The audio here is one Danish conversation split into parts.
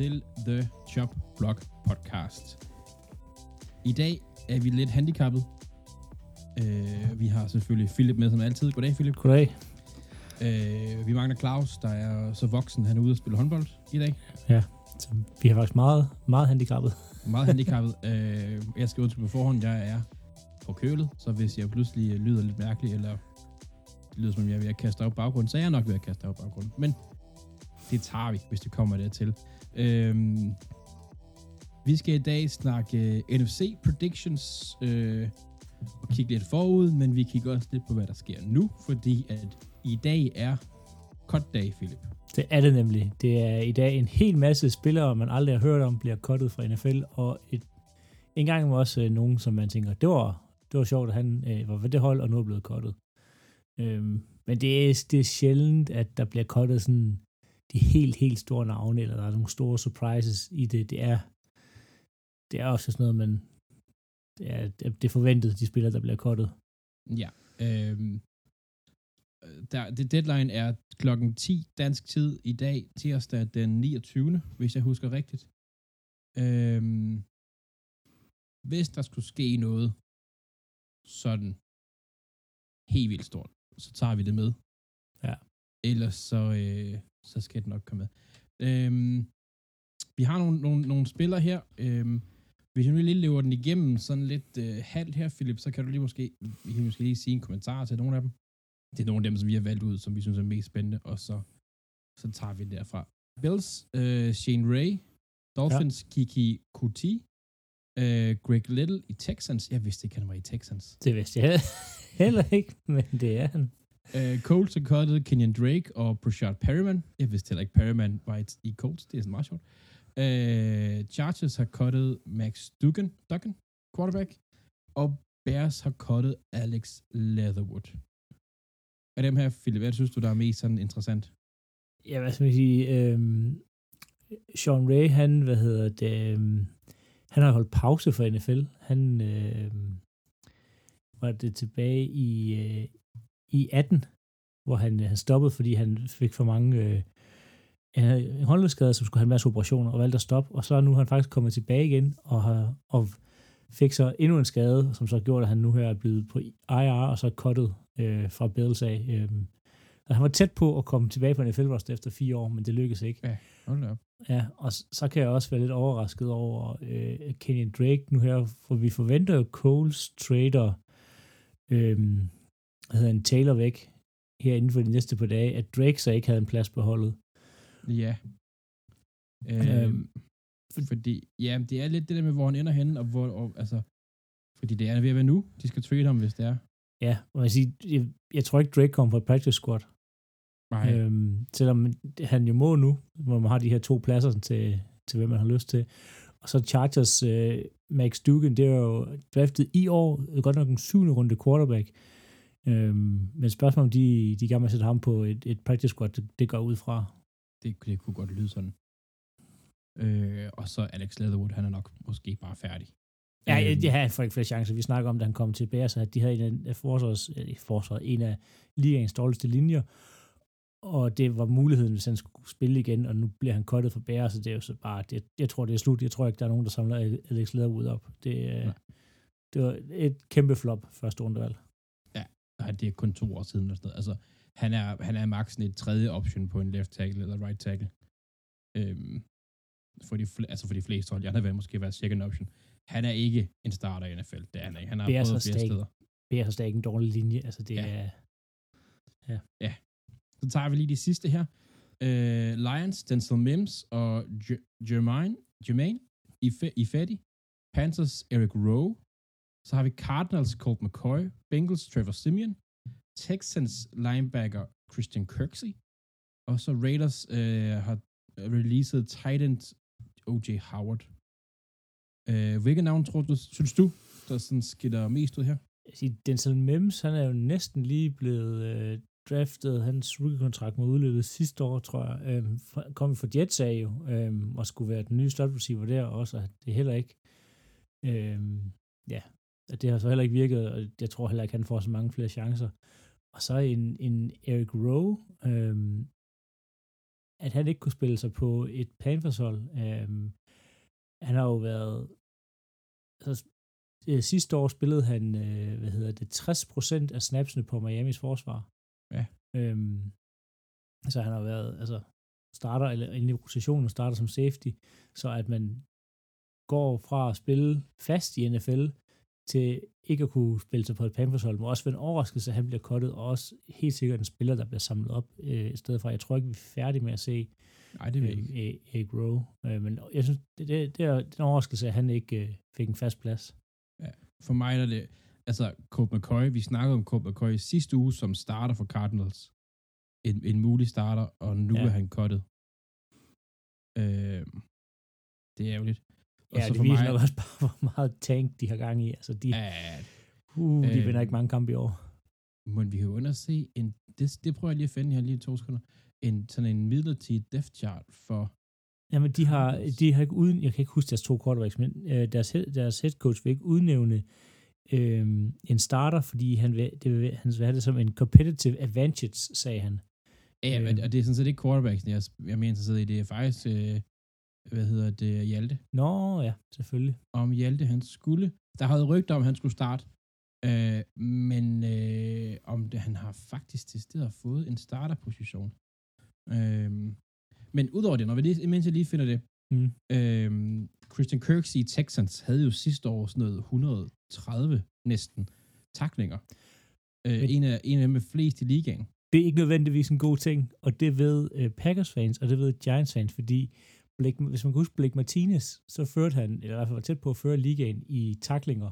til The Chop Block Podcast. I dag er vi lidt handicappet. Øh, vi har selvfølgelig Philip med som altid. Goddag, Philip. Goddag. Øh, vi mangler Claus, der er så voksen, han er ude og spille håndbold i dag. Ja, så vi har faktisk meget, meget handicappet. Meget handicappet. øh, jeg skal undskylde på forhånd, jeg er forkølet, så hvis jeg pludselig lyder lidt mærkelig, eller det lyder som om jeg er ved at kaste op baggrunden, så er jeg nok ved at kaste op baggrunden. Men det tager vi, hvis det kommer dertil. Øhm, vi skal i dag snakke øh, uh, NFC predictions øh, og kigge lidt forud, men vi kigger også lidt på, hvad der sker nu, fordi at i dag er cut day, Philip. Det er det nemlig. Det er i dag en hel masse spillere, man aldrig har hørt om, bliver cuttet fra NFL, og et, en gang også øh, nogen, som man tænker, det var, det var sjovt, at han øh, var ved det hold, og nu er blevet cuttet. Øhm, men det er, det er sjældent, at der bliver cuttet sådan de helt, helt store navne, eller der er nogle store surprises i det. Det er, det er også sådan noget, man, det er, det er forventet, de spillere, der bliver cuttet. Ja. Øhm, der, det deadline er klokken 10 dansk tid i dag, tirsdag den 29., hvis jeg husker rigtigt. Øhm, hvis der skulle ske noget sådan helt vildt stort, så tager vi det med. Ja. Ellers så, øh, så skal det nok komme med. Øhm, vi har nogle, nogle, nogle spillere her. Øhm, hvis jeg nu lige lever den igennem sådan lidt øh, halvt her, Philip, så kan du lige måske, vi kan måske lige sige en kommentar til nogle af dem. Det er nogle af dem, som vi har valgt ud, som vi synes er mest spændende, og så, så tager vi det derfra. Bills, øh, Shane Ray, Dolphins, ja. Kiki Kuti, øh, Greg Little i Texans. Jeg vidste ikke, han var i Texans. Det vidste jeg heller ikke, men det er han. Øh, uh, Colts har cuttet Kenyon Drake og Prashad Perryman. Jeg vidste heller ikke, Perryman var et, i Colts. Det er sådan meget sjovt. Uh, Chargers har cuttet Max Duggan, Duggan, quarterback. Og Bears har cuttet Alex Leatherwood. Af dem her, Philip, hvad synes du, der er mest sådan interessant? Ja, hvad skal man sige? Øhm, Sean Ray, han, hvad hedder det, øhm, han har holdt pause for NFL. Han øhm, var det tilbage i, øh, i 18, hvor han, han stoppede, fordi han fik for mange øh, en håndledsskader, som skulle have en masse operationer, og valgte at stoppe, og så er nu han faktisk kommet tilbage igen, og, har, og fik så endnu en skade, som så gjorde, at han nu her er blevet på IR, og så cuttet øh, fra Bills af. Øh, og han var tæt på at komme tilbage på NFL roster efter fire år, men det lykkedes ikke. Ja, hold op. Ja, og så kan jeg også være lidt overrasket over øh, Kenyon Drake nu her, for vi forventer jo Coles trader øh, hvad hedder en Taylor væk her inden for de næste par dage, at Drake så ikke havde en plads på holdet. Ja. Øhm, fordi, ja, det er lidt det der med, hvor han ender henne, og hvor, og, altså, fordi det er ved at være nu, de skal trade ham, hvis det er. Ja, og jeg, sige, jeg, jeg tror ikke, Drake kommer på et practice squad. Nej. Øhm, selvom han jo må nu, hvor man har de her to pladser til, til hvem man har lyst til. Og så Chargers øh, Max Dugan, det er jo draftet i år, godt nok en syvende runde quarterback. Øhm, men spørgsmålet om de, de gerne vil sætte ham på et, et practice squad, det, det går ud fra. Det, det kunne godt lyde sådan. Øh, og så Alex Leatherwood, han er nok måske bare færdig. Ja, øhm. det har får ikke flere chancer. Vi snakker om, da han kom til Bears, at de havde en af forsvars, forsvaret, en af ligaens dårligste linjer, og det var muligheden, hvis han skulle spille igen, og nu bliver han kottet for Bears, så det er jo så bare, det, jeg tror, det er slut. Jeg tror ikke, der er nogen, der samler Alex Leatherwood op. Det, ja. det var et kæmpe flop første rundevalg. Ja, det er kun to år siden. Eller sådan noget. Altså, han er, han er maksen et tredje option på en left tackle eller right tackle. Øhm, for, de, altså for de fleste hold. Har været måske været second option. Han er ikke en starter i NFL. Det er han ikke. Han har Bears prøvet flere steder. Bears har stadig en dårlig linje. Altså det Ja. er... Ja. Ja. Så tager vi lige de sidste her. Uh, Lions, Denzel Mims og Jermaine, Jermaine Ife- Ifedi. Panthers, Eric Rowe. Så har vi Cardinals, Colt McCoy. Bengals, Trevor Simeon. Texans linebacker Christian Kirksey. Og så Raiders øh, har releaset tight end O.J. Howard. Øh, hvilke navn tror du, synes du, der sådan skiller mest ud her? Jeg siger, Denzel Mims, han er jo næsten lige blevet øh, draftet. Hans rookie-kontrakt må udløbet sidste år, tror jeg. Øh, kom fra Jets af jo, øh, og skulle være den nye slot receiver der også, og det er heller ikke. Øh, ja, det har så heller ikke virket, og jeg tror heller ikke, han får så mange flere chancer. Og så en, en Eric Rowe, øh, at han ikke kunne spille sig på et Panthers-hold. Øhm, han har jo været... Altså, øh, sidste år spillede han, øh, hvad hedder det, 60% af snapsene på Miamis forsvar. Ja. Øhm, så han har været, altså, starter, eller i rotationen starter som safety, så at man går fra at spille fast i NFL til ikke at kunne spille sig på et Panthers-hold, må også være en overraskelse, at han bliver kottet, og også helt sikkert en spiller, der bliver samlet op øh, i stedet for. Jeg tror ikke, vi er færdige med at se Nej, det vil øh, ikke. Eric Rowe. Øh, men jeg synes, det, det, det, er, det er en overraskelse, at han ikke øh, fik en fast plads. For mig er det, altså Colt McCoy, vi snakkede om Colt McCoy sidste uge som starter for Cardinals. En, en mulig starter, og nu Ja. ja. er han kottet. Øh, det er ærgerligt. Og Ja, det viser mig- nok også bare, hvor meget tank de har gang i. Altså, de, Ja, uh, de øh, vinder ikke mange kampe i år. men vi kan jo under se, en, det, det prøver jeg lige at finde her lige i to sekunder, en, sådan en midlertidig depth chart for, Jamen, de har, de har ikke uden, jeg kan ikke huske deres to quarterbacks, men øh, deres, deres head coach vil ikke udnævne øh, en starter, fordi han vil, det vil, han vil have det som en competitive advantage, sagde han. ja, Øh. øh. og det er sådan set ikke quarterbacks, jeg, jeg mener interesseret i, det er faktisk, øh, hvad hedder det, Hjalte. Nå, ja, selvfølgelig. om Hjalte han skulle. Der havde rygter om, han skulle starte. Øh, men øh, om det, han har faktisk til stedet fået en starterposition. Øh, men udover det, når vi lige, imens jeg lige finder det, Mm. øh, Christian Kirksey i Texans havde jo sidste år sådan noget 130 næsten taklinger. Øh, en, af, en af dem med flest i ligaen. Det er ikke nødvendigvis en god ting, og det ved øh, Packers fans, og det ved Giants fans, fordi Blake, hvis man kan huske Blake Martinez, så førte han, eller i hvert fald var tæt på at føre ligaen i taklinger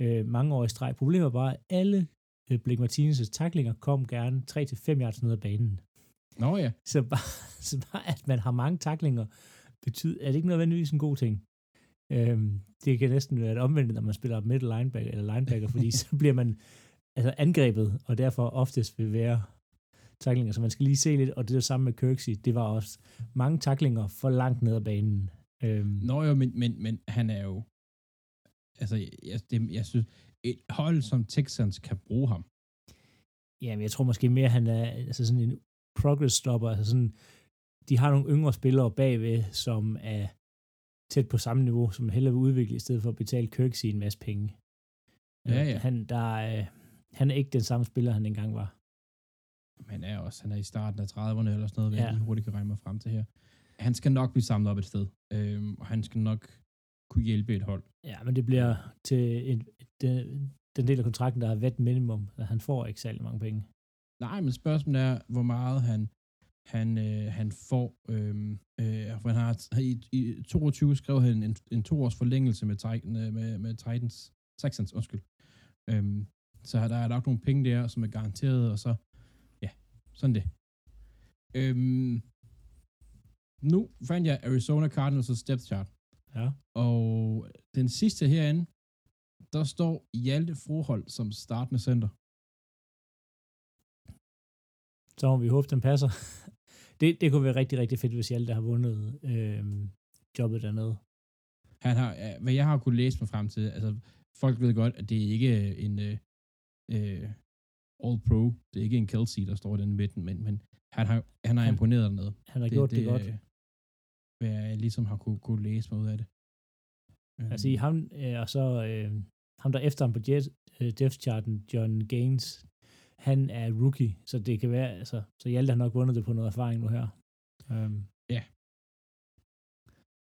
øh, mange år i streg. Problemet var bare, at alle øh, Blake Martinez' taklinger kom gerne 3-5 yards ned ad banen. Nå ja, Så bare, så bare at man har mange taklinger, betyder, er det ikke nødvendigvis en god ting. Øhm, det kan næsten være et omvendt, når man spiller middle linebacker, eller linebacker, fordi så bliver man altså angrebet, og derfor oftest vil være taklinger. Så man skal lige se lidt, og det er det samme med Kirksey. Det var også mange taklinger for langt ned ad banen. Øhm, Nå jo, men, men, men han er jo... Altså, jeg, det, jeg synes, et hold som Texans kan bruge ham. Jamen, jeg tror måske mere, han er altså sådan en progress stopper. Altså sådan, de har nogle yngre spillere bagved, som er tæt på samme niveau, som hellere vil udvikle, i stedet for at betale Kirksey en masse penge. Ja, Øh, ja. Han, der, er, han er ikke den samme spiller, han engang var. Han er også, han er i starten af 30'erne eller sådan noget, hvad Ja. jeg lige hurtigt kan regne mig frem til her. Han skal nok blive samlet op et sted, øhm, og han skal nok kunne hjælpe et hold. Ja, men det bliver til en, den, den del af kontrakten, der er vet minimum. at Han får ikke særlig mange penge. Nej, men spørgsmålet er, hvor meget han, han, øh, han får. Øhm, øh, for han har, i, I 22 skrev han en, en toårs forlængelse med, Titan, øh, med, med Titans, Texans, undskyld. Øhm, så der er nok nogle penge der, som er garanteret, og så, sådan det. Øhm, nu fandt jeg Arizona Cardinals' depth chart, Ja. og den sidste herinde, der står Hjalte Frohold som startende center. Så må vi håbe, den passer. det, det kunne være rigtig, rigtig fedt, hvis Hjalte har vundet øh, jobbet dernede. Han har, hvad jeg har kunnet læse mig frem til, altså folk ved godt, at det er ikke en øh, øh, all-pro, det er ikke en Kelsey, der står i den midten, men, men han har, han har Han- imponeret dernede. Han har det, gjort det, det godt. øh, Hvad jeg ligesom har kunne, kunne læse mig ud af det. Altså i ham, øh, og så øh, ham der efter ham på jet, øh, depth charten, John Gaines, han er rookie, så det kan være, altså, så Hjalte har nok vundet det på noget erfaring nu her. Um,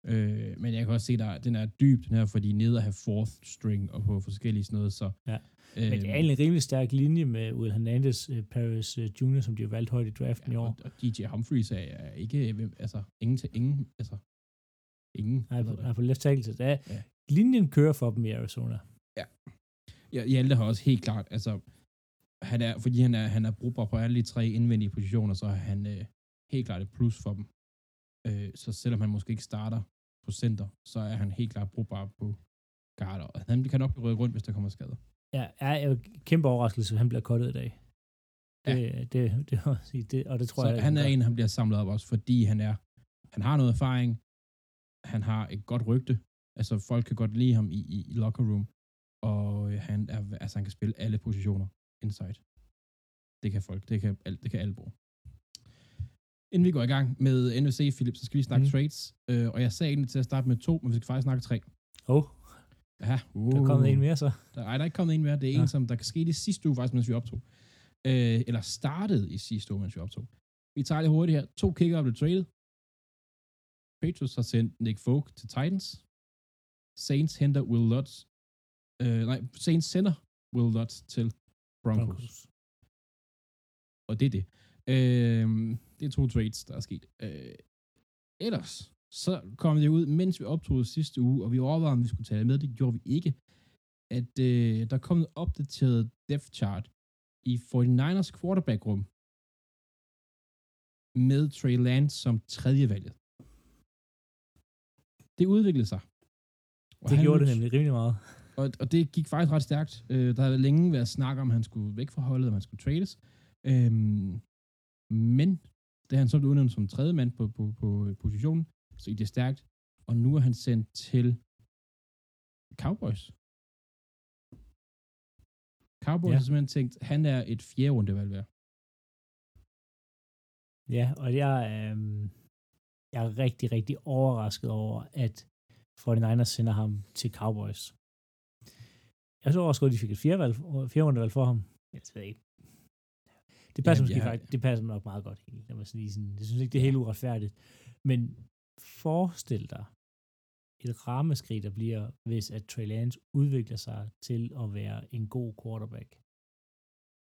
Øh, men jeg kan også se, at den er dyb, den her, fordi nede at have fourth string og på forskellige sådan noget, så... Ja. Øh, men det er egentlig en rimelig stærk linje med Will Hernandez, øh, Paris øh, Jr., som de har valgt højt i draften i ja, år. og, og DJ Humphries er, er ikke, hvem- altså, ingen til ingen, altså, ingen. Nej, på, hedder nej, på left tackle, så der, Ja. ja. linjen kører for dem i Arizona. Ja, Hjalte har også helt klart, altså, han er, fordi han er, han er brugbar på alle de tre indvendige positioner, så er han øh, helt klart et plus for dem. Øh, så selvom han måske ikke starter på center, så er han helt klart brugbar på guarder. Og han kan nok blive rykket rundt, hvis der kommer skader. Ja, er jo kæmpe overraskelse, at han bliver kottet i dag. Det, det, det, det, det, det, og det tror så jeg, han er en, han bliver samlet op også, fordi han er, han har noget erfaring, han har et godt rygte, altså folk kan godt lide ham i, i, i locker room, og øh, han, er, altså, han kan spille alle positioner inside. Det kan folk, det kan, al- det kan alle bruge. Inden vi går i gang med NFC, Philip, så skal vi snakke mm. trades. Øh, og jeg sagde egentlig til at starte med to, men vi skal faktisk snakke tre. Oh, Ja, uh. der er kommet en mere så. Der, ej, der er ikke kommet en mere. Det er Nå. en, som der kan ske i sidste uge, faktisk, mens vi optog. Øh, eller startede i sidste uge, mens vi optog. Vi tager det hurtigt her. To kicker blev traded. Patriots har sendt Nick Folk til Titans. Saints henter Will Lutz. Øh, nej, Saints sender Will Lutz til Broncos. Broncos. Og det er det. Øh, det er to trades, der er sket. Øh, ellers, så kom det ud, mens vi optog sidste uge, og vi overvejede, om vi skulle tage det med. Det gjorde vi ikke. At øh, der kom et opdateret depth chart i 49ers quarterback-rum med Trey Lance som tredje valget. Det udviklede sig. Og Det han- gjorde det nemlig rimelig meget. og, og det gik faktisk ret stærkt. Øh, der havde længe været snak om, at han skulle væk fra holdet, og han skulle trades. Øhm, men det er han så blevet udnævnt som tredje mand på, på, på positionen, så gik det stærkt. Og nu er han sendt til Cowboys. Cowboys Ja. har simpelthen tænkt, han er et fjerde rundevalg værd. Ja, og jeg, øh, jeg er rigtig, rigtig overrasket over, at 49ers sender ham til Cowboys. Jeg så også godt, at de fik et fjerdevalg, fjerdevalg for ham. Jeg ved ikke. Det passer, Ja, måske ja. faktisk, det passer nok meget godt. egentlig. Må sådan lige sådan, jeg synes ikke, det er helt uretfærdigt. Men forestil dig et rammeskrig, der bliver, hvis at Trey Lance udvikler sig til at være en god quarterback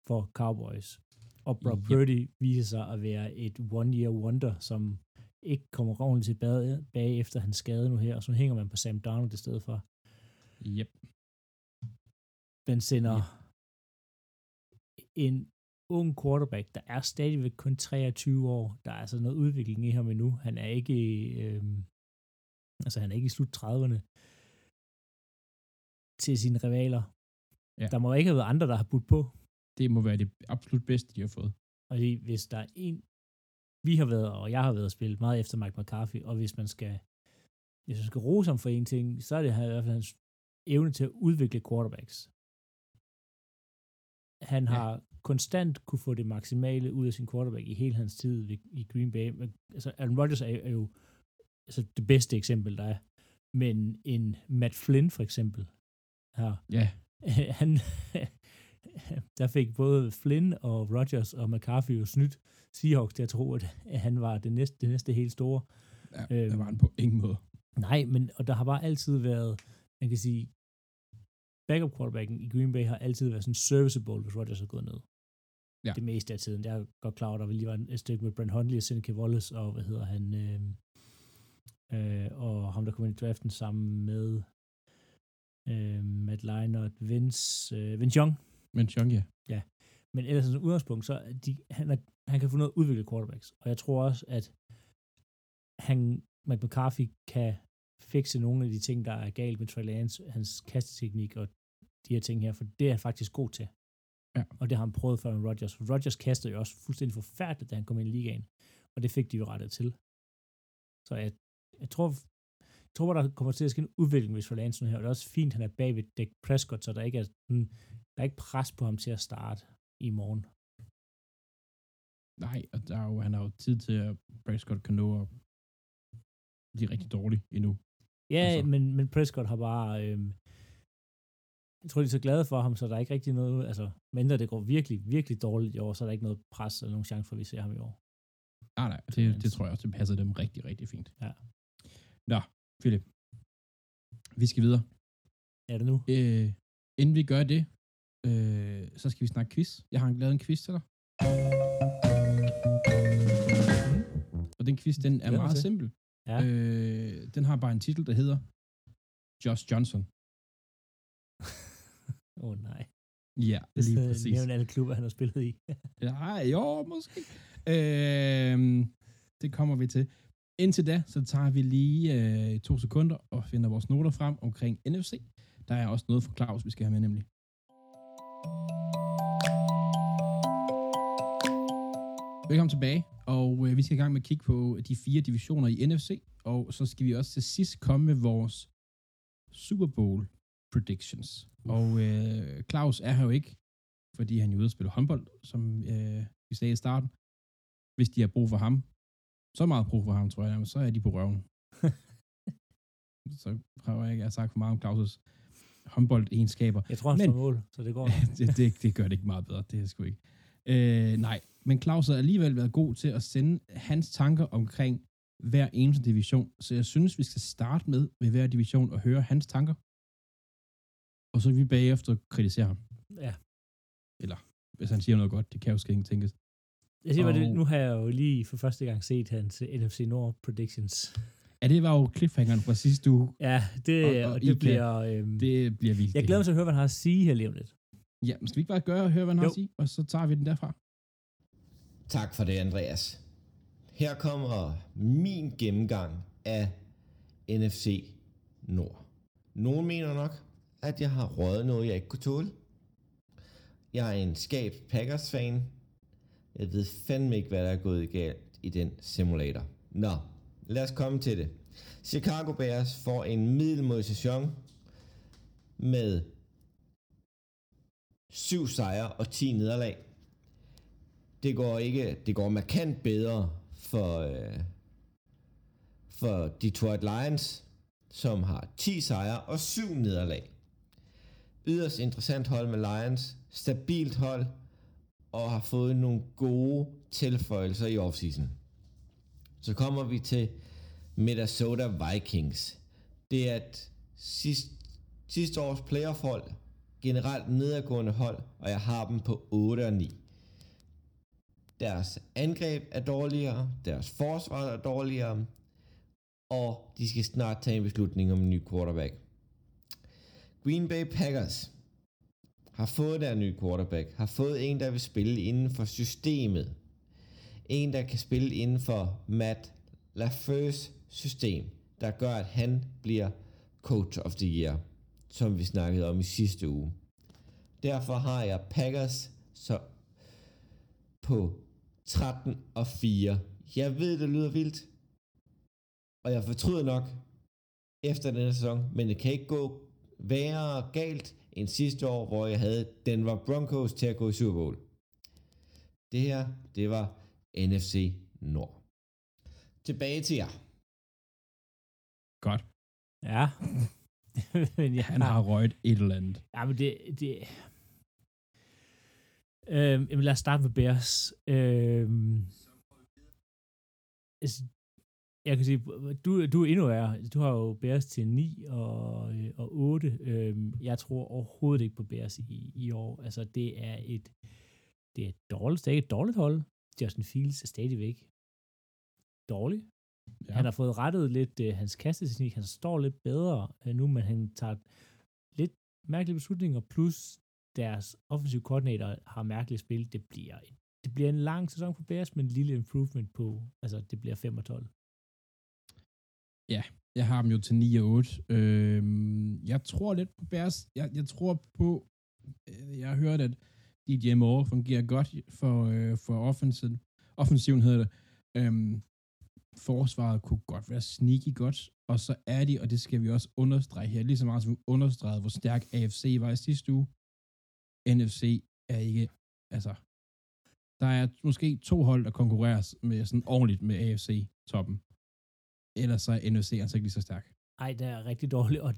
for Cowboys. Og Brock Ja. Purdy viser sig at være et one-year wonder, som ikke kommer ordentligt tilbage bag efter hans skade nu her, og så hænger man på Sam Darnold i stedet for. Yep. Man sender en ung quarterback, der er stadigvæk kun 23 år. Der er altså noget udvikling i ham endnu. Han er ikke, øh, altså han er ikke i slut 30'erne til sine rivaler. Ja. Der må ikke have været andre, der har budt på. Det må være det absolut bedste, de har fået. Og det, hvis der er en, vi har været, og jeg har været og spillet meget efter Mike McCarthy, og hvis man skal, hvis man skal rose ham for en ting, så er det i hvert fald hans evne til at udvikle quarterbacks. Han Ja. Konstant kunne få det maksimale ud af sin quarterback i hele hans tid i, Green Bay. Altså, Aaron Rodgers er, er jo altså, det bedste eksempel, der er. Men en Matt Flynn for eksempel, her, Ja, han, der fik både Flynn og Rodgers og McCarthy jo snydt Seahawks til at tro, at han var det næste, det næste helt store. ja Øhm. det var han på ingen måde. Nej, men og der har bare altid været, man kan sige, backup quarterbacken i Green Bay har altid været sådan serviceable, hvis Rodgers er gået ned. Ja. Det meste af tiden. Jeg er godt klar over, at der lige var et stykke med Brent Hundley og Seneca Wallace, og hvad hedder han, øh, øh, og ham, der kom ind i draften sammen med øh, Matt Leinart, Vince, øh, Vince Young, Men John, ja. Men ellers som udgangspunkt, så de, han, er, han kan få noget at udvikle quarterbacks. Og jeg tror også, at han, Mike McCarthy kan fikse nogle af de ting, der er galt med Trey Lance, hans kasteteknik og de her ting her, for det er han faktisk god til. Ja. Og det har han prøvet før med Rodgers. Rodgers kastede jo også fuldstændig forfærdeligt, da han kom ind i ligaen. Og det fik de jo rettet til. Så jeg, jeg tror, jeg tror, der kommer til at ske en udvikling, hvis Lance nu her. Og det er også fint, at han er bag ved Dak Prescott, så der ikke er, sådan, der er ikke pres på ham til at starte i morgen. Nej, og der er jo, han har jo tid til, at Prescott kan nå at blive rigtig dårlig endnu. Ja, altså. men, men Prescott har bare... Øhm, jeg tror, de er så glade for ham, så der er ikke rigtig noget... Altså, mindre det går virkelig, virkelig dårligt i år, så er der ikke noget pres eller nogen chance for, at vi ser ham i år. Nej, nej, det, det tror jeg også, det passer dem rigtig, rigtig fint. Ja. Nå, Philip. Vi skal videre. Er det nu? Øh, inden vi gør det, øh, så skal vi snakke quiz. Jeg har lavet en quiz til dig. Og den quiz, den er meget til. simpel. Ja. Øh, den har bare en titel, der hedder Josh Johnson. Åh oh, nej. Ja, Det lige er præcis. nævnt alle klubber, han har spillet i. Ja, jo, måske. Øhm, det kommer vi til. Indtil da, så tager vi lige øh, to sekunder og finder vores noter frem omkring NFC. Der er også noget for Claus, vi skal have med nemlig. Velkommen tilbage, og øh, vi skal i gang med at kigge på de fire divisioner i NFC, og så skal vi også til sidst komme med vores Super Bowl predictions. Og øh, Claus er her jo ikke, fordi han er ude at spille håndbold, som øh, vi sagde i starten. Hvis de har brug for ham, så meget brug for ham, tror jeg, så er de på røven. så prøver jeg ikke at sagt for meget om Claus' håndboldegenskaber. Jeg tror, han Men- står mål, så det går. det, det, det gør det ikke meget bedre, det er sgu ikke. Øh, nej, men Claus har alligevel været god til at sende hans tanker omkring hver eneste division, så jeg synes, vi skal starte med ved hver division og høre hans tanker. Og så vil vi bagefter kritisere ham. Ja. Eller hvis han siger noget godt, det kan jo skænke tænkes. Jeg siger, bare, det, Og- nu har jeg jo lige for første gang set hans NFC Nord predictions. Ja, det var jo cliffhangeren fra sidste uge. Ja, det, Og- og, og og det kan- bliver... Øhm, Det bliver vildt. jeg glæder mig til at høre, hvad han har at sige her lige om lidt. Ja, men skal vi ikke bare gøre og høre, hvad han har Jo. at sige? Og så tager vi den derfra. Tak for det, Andreas. Her kommer min gennemgang af NFC Nord. Nogle mener nok, at jeg har røget noget, jeg ikke kunne tåle. Jeg er en skab Packers-fan. Jeg ved fandme ikke, hvad der er gået galt i den simulator. Nå, lad os komme til det. Chicago Bears får en middelmodig sæson med 7 sejre og 10 nederlag det går ikke, det går markant bedre for, øh, for Detroit Lions, som har 10 sejre og 7 nederlag. Yderst interessant hold med Lions, stabilt hold, og har fået nogle gode tilføjelser i offseason. Så kommer vi til Minnesota Vikings. Det er et sidst, sidste års playoff-hold, generelt nedadgående hold, og jeg har dem på 8 og 9. Deres angreb er dårligere, deres forsvar er dårligere, og de skal snart tage en beslutning om en ny quarterback. Green Bay Packers har fået der nye quarterback, har fået en, der vil spille inden for systemet. En, der kan spille inden for Matt LaFleur's system, der gør, at han bliver coach of the year, som vi snakkede om i sidste uge. Derfor har jeg Packers så på 13 og 4. Jeg ved, det lyder vildt, og jeg fortryder nok efter denne sæson, men det kan ikke gå værre galt end sidste år, hvor jeg havde Denver Broncos til at gå i Super Bowl. Det her, det var NFC Nord. Tilbage til jer. Godt. Ja. men jeg Han har røget et eller andet. Ja, men det... det øhm, jamen lad os starte med Bears. Øhm, altså, jeg kan sige, du, du er endnu værre. Du har jo Bears til 9 og, øh, og 8. Øhm, jeg tror overhovedet ikke på Bears i, i år. Altså, det er et det er et dårligt, det er et dårligt hold. Justin Fields er stadigvæk dårlig. Ja. Han har fået rettet lidt øh, hans kasteteknik. Han står lidt bedre øh, nu, men han tager lidt mærkelige beslutninger, plus deres offensive koordinator har mærkeligt spil. Det bliver, det bliver en lang sæson for Bears, men en lille improvement på, altså det bliver 5 og 12. Ja, Jeg har dem jo til 9 og 8. Øhm, jeg tror lidt på Bears. Jeg, jeg tror på, øh, jeg har hørt, at DJ Moore fungerer godt for, øh, for offensiven. Offensiven hedder det. Øhm, forsvaret kunne godt være sneaky godt, og så er de, og det skal vi også understrege her, lige så meget som vi understregede, hvor stærk AFC var i sidste uge. NFC er ikke, altså, der er måske to hold, der konkurrerer med sådan ordentligt med AFC-toppen. Ellers så er NFC altså ikke lige så stærk. Ej, det er rigtig dårligt, og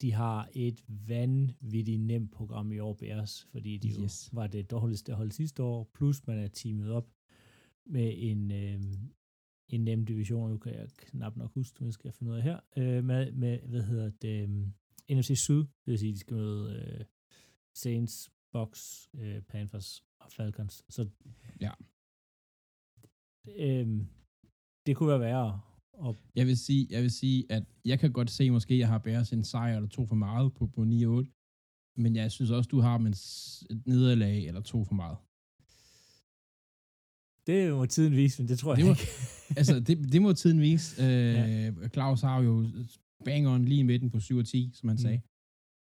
de har et vanvittigt nemt program i år, Bears, fordi de jo Yes. var det dårligste hold sidste år, plus man er teamet op med en, øh, en nem division, nu kan jeg knap nok huske, hvad skal jeg finde ud af her, øh, med, med, hvad hedder det, øh, NFC Syd, det vil sige, de skal møde øh, Saints, Bucks, øh, Panthers og Falcons, så Ja. øh, det kunne være værre, og Jeg vil sige, jeg vil sige, at jeg kan godt se, måske jeg har Bears en sejr eller to for meget på, på 9 og 8, men jeg synes også, du har dem et nederlag eller to for meget. det må tiden vise, men det tror Det jeg må- ikke. altså, det, det må tiden vise. Øh, Ja. Claus har jo bang on lige i midten på 7 og 10, som han Mm. sagde.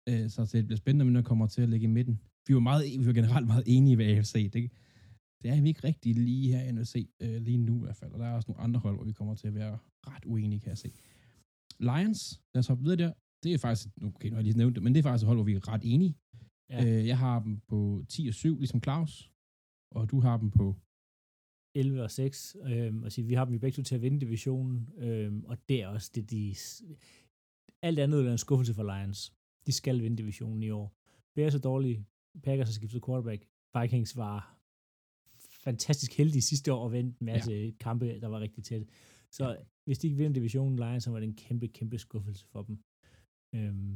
Øh, så det bliver spændende, når kommer til at ligge i midten. Vi var, meget, vi var generelt meget enige ved AFC. Det, det er vi ikke rigtig lige her i NFC, øh, lige nu i hvert fald. Og der er også nogle andre hold, hvor vi kommer til at være ret uenige, kan jeg se. Lions, lad os hoppe videre der. Det er faktisk, nu okay, nu har jeg lige nævnt det, men det er faktisk et hold, hvor vi er ret enige. Ja. Øh, jeg har dem på 10 og 7, ligesom Claus. Og du har dem på 11 og 6, øhm, og sige, vi har dem i begge to til at vinde divisionen, øhm, og det er også det, de... Alt andet er en skuffelse for Lions. De skal vinde divisionen i år. Bears er dårlige, Packers har skiftet quarterback, Vikings var fantastisk heldige sidste år og vendte en masse ja. kampe, der var rigtig tæt. Så ja. hvis de ikke vinder divisionen Lions, så var det en kæmpe, kæmpe skuffelse for dem. Øhm,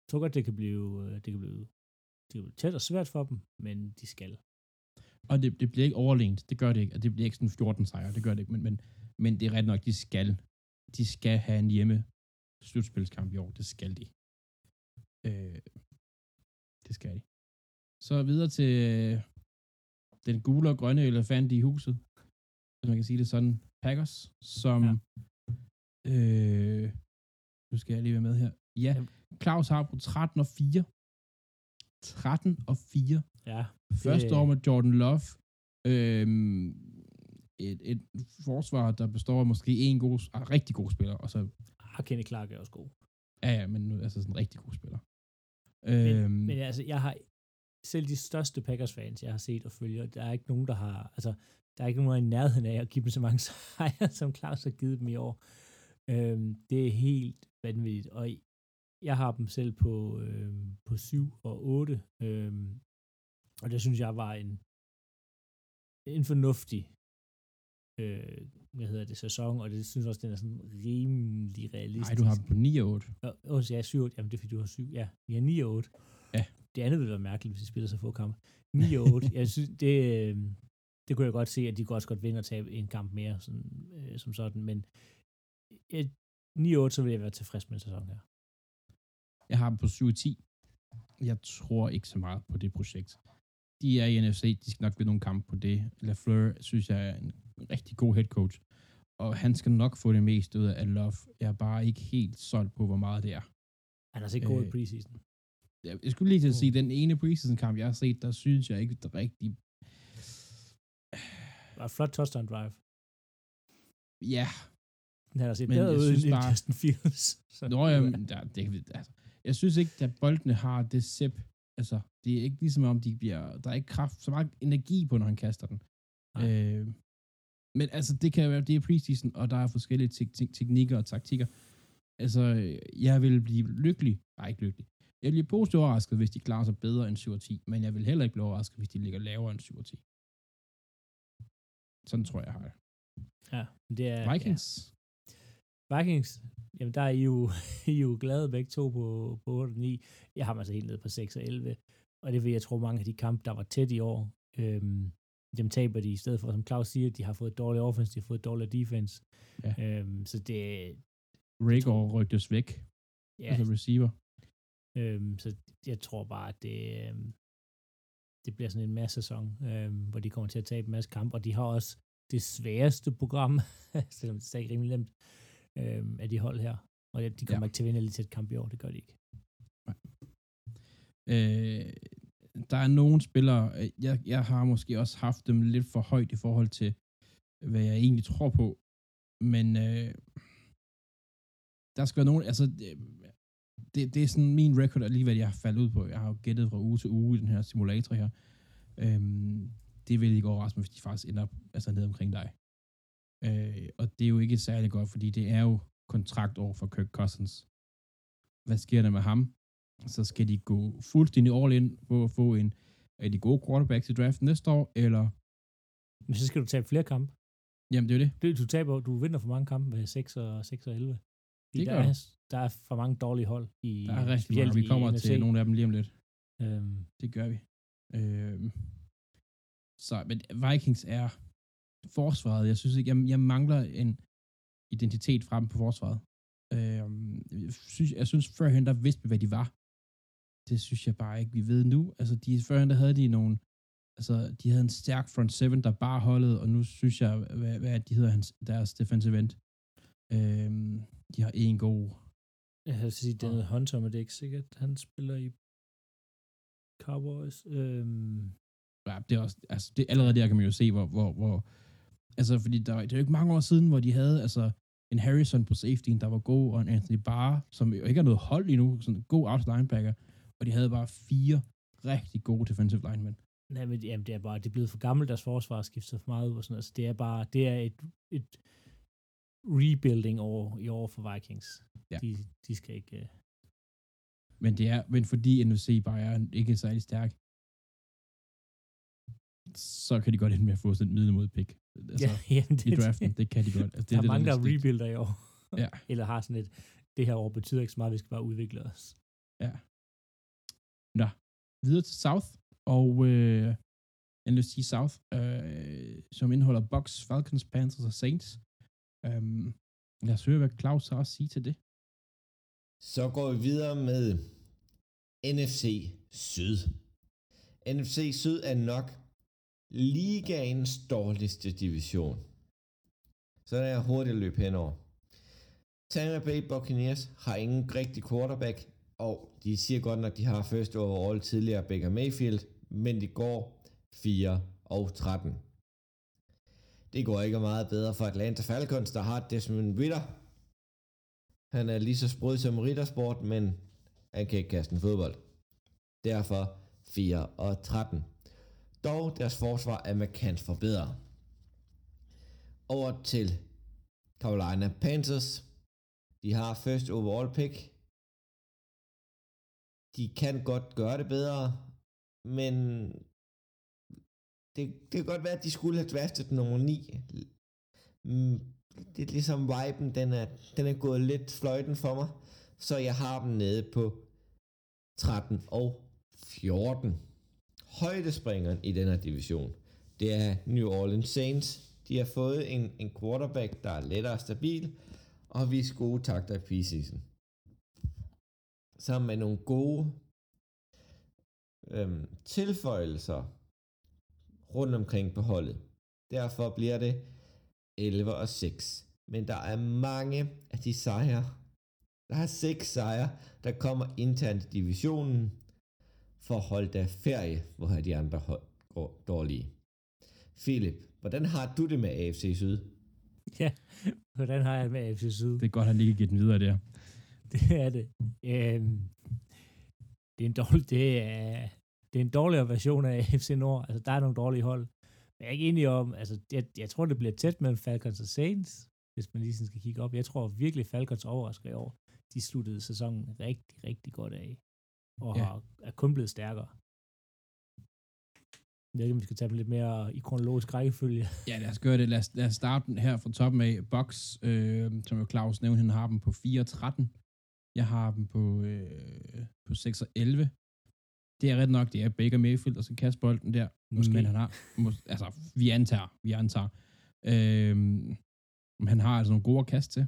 jeg tror godt, det kan blive, øh, det kan blive, det kan blive tæt og svært for dem, men de skal. Og det, det bliver ikke overlængt, det gør det ikke, og det bliver ikke sådan 14 sejre, det gør det ikke, men, men, men det er ret nok, de skal, de skal have en hjemme slutspilskamp i år, det skal de. Øh, det skal de. Så videre til øh, den gule og grønne elefant i huset, hvis man kan sige det sådan, Packers, som ja. øh, nu skal jeg lige være med her. Ja, Claus har på 13 og 4. 13 og 4. Ja. Første år med Jordan Love. Øhm, et, et forsvar, der består af måske en god, ah, rigtig god spiller, og så... Ah, Kenny Clark er også god. Ja, ja, men nu altså sådan en rigtig god spiller. Men, øhm, men altså, jeg har selv de største Packers-fans, jeg har set og følger, der er ikke nogen, der har, altså, der er ikke nogen i nærheden af at give dem så mange sejre, som Claus har givet dem i år. Øhm, det er helt vanvittigt, og jeg har dem selv på, øhm, på 7 og 8, øhm, og det synes jeg var en, en fornuftig øh, hvad hedder det, sæson, og det synes også, den er sådan rimelig realistisk. Nej, du har dem på 9 og 8. Åh, oh, ja, 7 8. Jamen, det er fordi, du har 7. Ja, vi har 9 og 8. Ja. Det andet ville være mærkeligt, hvis de spiller så få kampe. 9 og 8. jeg synes, det, øh, det kunne jeg godt se, at de kunne også godt vinde og tabe en kamp mere, sådan, øh, som sådan, men øh, 9 og 8, så vil jeg være tilfreds med en sæson her. Jeg har dem på 7 og 10. Jeg tror ikke så meget på det projekt. De er i NFC, de skal nok vinde nogle kampe på det. Lafleur synes jeg er en rigtig god head coach, og han skal nok få det mest ud af Love. Jeg er bare ikke helt solgt på, hvor meget det er. Han har set god øh, i preseason. Jeg skulle lige til at sige, den ene preseason-kamp, jeg har set, der synes jeg ikke rigtig... Var et flot touchdown drive. Ja. Han har set bedre ud end bare... Justin Fields. Så Nå, jamen, der, det, altså, jeg synes ikke, at boldene har det sip. Altså, det er ikke ligesom om, de bliver... Der er ikke kraft, så meget energi på, når han kaster den. Øh, men altså, det kan være, det er preseason, og der er forskellige te- te- teknikker og taktikker. Altså, jeg vil blive lykkelig. Nej, ikke lykkelig. Jeg vil blive positivt overrasket, hvis de klarer sig bedre end 7 10, men jeg vil heller ikke blive overrasket, hvis de ligger lavere end 7 10. Sådan tror jeg, jeg har det. Ja, det er... Vikings. Ja. Vikings, jamen der er I jo, I jo glade begge to på, på 8 og 9. Jeg har mig altså helt ned på 6 og 11. Og det vil jeg tro, mange af de kampe, der var tæt i år, øhm, dem taber de i stedet for, som Claus siger, de har fået dårlig offense, de har fået dårlig defense. Ja. Øhm, så det... Rigor rygtes væk. Ja. Altså receiver. Øhm, så jeg tror bare, at det, øhm, det bliver sådan en masse sæson, øhm, hvor de kommer til at tabe en masse kampe, og de har også det sværeste program, selvom det er ikke rimelig nemt, øhm, af de hold her. Og de kommer ja. ikke til at vinde til et kamp i år, det gør de ikke. Nej. Øh, der er nogle spillere, øh, jeg, jeg har måske også haft dem lidt for højt i forhold til, hvad jeg egentlig tror på, men øh, der skal være nogen, altså det, det er sådan min record alligevel, jeg har faldet ud på. Jeg har jo gættet fra uge til uge i den her simulator her. Øhm, det vil ikke overraske mig, hvis de faktisk ender altså ned omkring dig. Øh, og det er jo ikke særlig godt, fordi det er jo kontrakt over for Kirk Cousins. Hvad sker der med ham? Så skal de gå fuldstændig all in på at få en af de gode quarterbacks i draften næste år, eller... Men så skal du tabe flere kampe. Jamen, det er det. Du, du, taber, du vinder for mange kampe med 6 og, 6 og 11. Det der, er, der er for mange dårlige hold i Der er rigtig mange. Vi kommer til nogle af dem lige om lidt. Øhm. Det gør vi. Øhm. Så, men Vikings er forsvaret. Jeg synes ikke, jeg, jeg mangler en identitet frem på forsvaret. Øhm, jeg, synes, jeg synes førhen, der vidste vi, hvad de var. Det synes jeg bare ikke, vi ved nu. Altså, de, førhen, der havde de nogle, altså, de havde en stærk front seven, der bare holdede, og nu synes jeg, hvad, hvad de hedder, hans, deres defensive end. Øhm, de har en god... Jeg har sige, den hedder Hunter, men det er ikke sikkert, han spiller i Cowboys. Øhm. Ja, det er også, altså, det, allerede der kan man jo se, hvor, hvor, hvor altså, fordi der, det er jo ikke mange år siden, hvor de havde, altså, en Harrison på safety, der var god, og en Anthony Barr, som jo ikke har noget hold endnu, sådan en god out linebacker, og de havde bare fire rigtig gode defensive linemen. Nej, men jamen, det er bare, det er blevet for gammelt, deres forsvar har skiftet for meget ud og sådan noget. Altså, det er bare, det er et, et rebuilding over, i år for Vikings. Ja. De, de skal ikke... Uh... Men det er, men fordi NFC bare er ikke særlig stærk, så kan de godt ende med at få sådan et middelmod pick. Altså, ja, jamen, det, I draften, det kan de godt. Altså, det der er det, mange, der rebuilder i år. Ja. Eller har sådan et, det her år betyder ikke så meget, vi skal bare udvikle os. Ja. Nå, videre til South, og øh, NFC South, øh, som indeholder Bucks, Falcons, Panthers og Saints. Øhm, lad os høre, hvad Claus har at sige til det. Så går vi videre med NFC Syd. NFC Syd er nok ligaens dårligste division. Så der er hurtigt at løbe henover. Tampa Bay Buccaneers har ingen rigtig quarterback, og de siger godt nok, at de har første overall tidligere Baker Mayfield, men de går 4 og 13. Det går ikke meget bedre for Atlanta Falcons, der har Desmond Ritter. Han er lige så sprød som Rittersport, men han kan ikke kaste en fodbold. Derfor 4 og 13. Dog deres forsvar er markant forbedret. Over til Carolina Panthers. De har first overall pick. De kan godt gøre det bedre, men det, det kan godt være, at de skulle have draftet nummer 9. Mm, det er ligesom viben, den er, den er gået lidt fløjten for mig, så jeg har dem nede på 13 og 14. Højdespringeren i den her division, det er New Orleans Saints. De har fået en, en quarterback, der er lettere og stabil, og vi er gode takter i preseason. Sammen med nogle gode øhm, tilføjelser rundt omkring på holdet. Derfor bliver det 11 og 6. Men der er mange af de sejre. Der er seks sejre, der kommer internt i divisionen for at holde der ferie, hvor har de andre hold går dårlige. Philip, hvordan har du det med AFC Syd? Ja, hvordan har jeg det med AFC Syd? Det er godt, at han lige kan give den videre der. Det er det. Øhm, det er en dårlig, det er, det er en dårligere version af AFC Nord. Altså, der er nogle dårlige hold. Men jeg er ikke enig om, altså, jeg, jeg tror, det bliver tæt mellem Falcons og Saints, hvis man lige sådan skal kigge op. Jeg tror virkelig, Falcons overrasker i år. De sluttede sæsonen rigtig, rigtig godt af. Og Ja. ja. har, er kun blevet stærkere. Jeg ved ikke, om vi skal tage dem lidt mere i kronologisk rækkefølge. Ja, lad os gøre det. Lad os, lad os starte den her fra toppen af. Box, øh, som jo Claus nævnte, han har dem på 4 og 13. Jeg har dem på, øh, på 6 og 11. Det er ret nok, det er Baker Mayfield, der skal kaste bolden der. Måske. Men han har, mås, altså, vi antager, vi antager. Øh, men han har altså nogle gode at kaste til.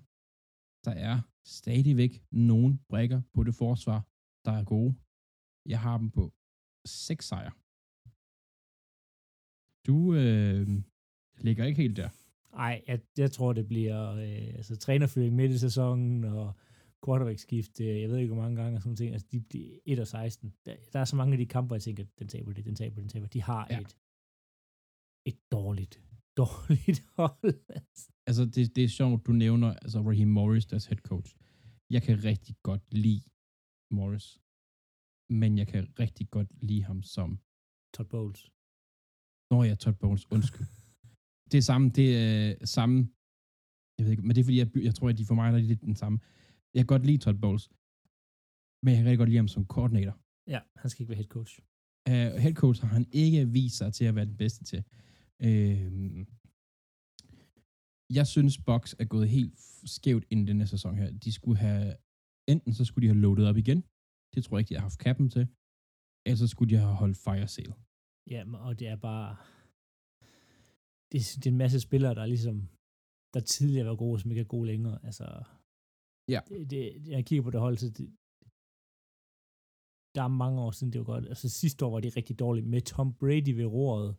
Der er stadigvæk nogle brækker på det forsvar, der er gode. Jeg har dem på 6 sejre. Du øh, ligger ikke helt der. Nej, jeg, jeg tror, det bliver øh, altså, trænerføring midt i sæsonen, og quarterback-skift, øh, jeg ved ikke, hvor mange gange, og sådan ting. Altså, de, de 1 og 16. Der, der er så mange af de kampe, jeg tænker, den taber det, den taber den taber. De har Ja. et, et dårligt, dårligt hold. Altså, det, det er sjovt, du nævner altså Raheem Morris, deres head coach. Jeg kan rigtig godt lide Morris, men jeg kan rigtig godt lide ham som... Todd Bowles. Nå ja, Todd Bowles, undskyld. det er samme, det er samme... Jeg ved ikke, men det er fordi, jeg, jeg tror, at de for mig er lidt den samme. Jeg kan godt lide Todd Bowles, men jeg kan rigtig godt lide ham som koordinator. Ja, han skal ikke være head coach. Uh, head coach har han ikke vist sig til at være den bedste til. Uh, jeg synes, Box er gået helt skævt ind i denne sæson her. De skulle have, enten så skulle de have loadet op igen, det tror jeg ikke, de har haft kappen til, eller så skulle de have holdt fire sale. Ja, og det er bare... Det, er- det er en masse spillere, der er ligesom der tidligere var gode, som ikke er gode længere. Altså, Ja. det, det, jeg kigger på det hold, så det, der er mange år siden, det var godt. Altså sidste år var de rigtig dårlige med Tom Brady ved roret.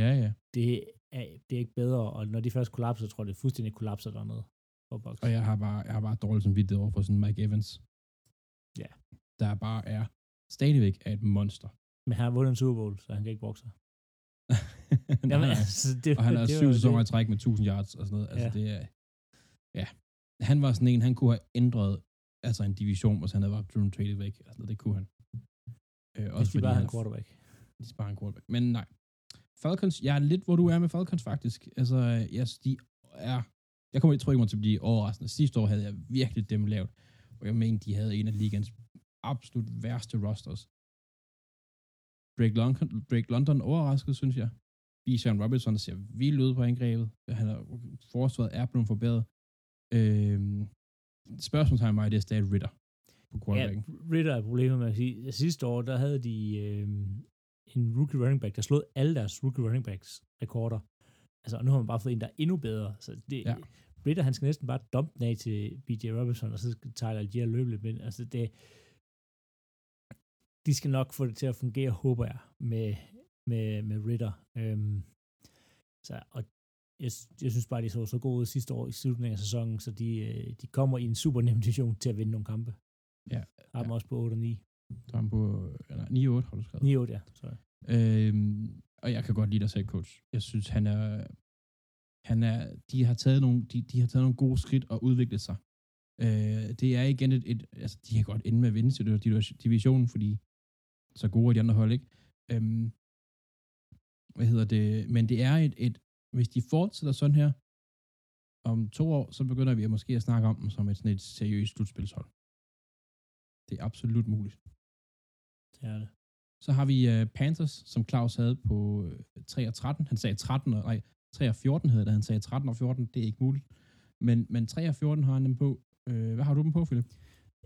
Ja, ja. Det er, det er ikke bedre, og når de først kollapser, tror jeg, det fuldstændig kollapser dernede. For Bucks. Og jeg har bare, jeg har bare dårligt som vidt over for sådan Mike Evans. Ja. Der bare er stadigvæk er et monster. Men han har vundet en Super Bowl, så han kan ikke bokse. Nej, Jamen, altså, det, og han har det syv sæsoner i det. træk med 1000 yards og sådan noget. Altså, Ja. det er, ja. Han var sådan en, han kunne have ændret altså en division, hvis han havde været Drew traded væk. Altså, det kunne han. Øh, Hvis de fordi bare han en quarterback. de sparer en quarterback. Men nej. Falcons, jeg er lidt, hvor du er med Falcons faktisk. Altså, yes, de er, jeg kommer ikke, tror ikke til at blive overraskende. Sidste år havde jeg virkelig dem lavt, og jeg mener, de havde en af ligens absolut værste rosters. Drake London, Drake London overrasket, synes jeg. Bijan Robinson, ser vildt ud på angrebet. Han er, forsvaret er blevet forbedret. Øh, spørgsmålstegn mig, det er stadig Ritter på quarterbacken. Ja, Ritter er problemet med at sige. Sidste år, der havde de øh, en rookie running back, der slog alle deres rookie running backs rekorder. Altså, og nu har man bare fået en, der er endnu bedre. Så det, ja. Ritter, han skal næsten bare dumpe den af til BJ Robinson, og så skal Tyler Algier løbe lidt ind. Altså, det, de skal nok få det til at fungere, håber jeg, med, med, med Ritter. Øhm, så, og jeg, jeg synes bare, de så så gode sidste år i slutningen af sæsonen, så de, øh, de kommer i en super nem position til at vinde nogle kampe. Ja. Har dem også på 8 og 9. Så er på eller 9-8, har du skrevet. 9-8, ja. Sorry. Øhm, og jeg kan godt lide dig selv, coach. Jeg synes, han er, han er, de har taget nogle, de, de har taget nogle gode skridt og udviklet sig. Øh, det er igen et, et, altså de kan godt ende med at vinde til divisionen, fordi så gode er de andre hold, ikke? Øhm, hvad hedder det? Men det er et, et, hvis de fortsætter sådan her, om to år, så begynder vi at måske at snakke om dem som et, sådan et seriøst slutspilshold. Det er absolut muligt. Det er det. Så har vi uh, Panthers, som Claus havde på 3 og 13. Han sagde 13, og, nej, 3 og 14 havde det. Han sagde 13 og 14. Det er ikke muligt. Men, men 3 og 14 har han dem på. Uh, hvad har du dem på, Philip?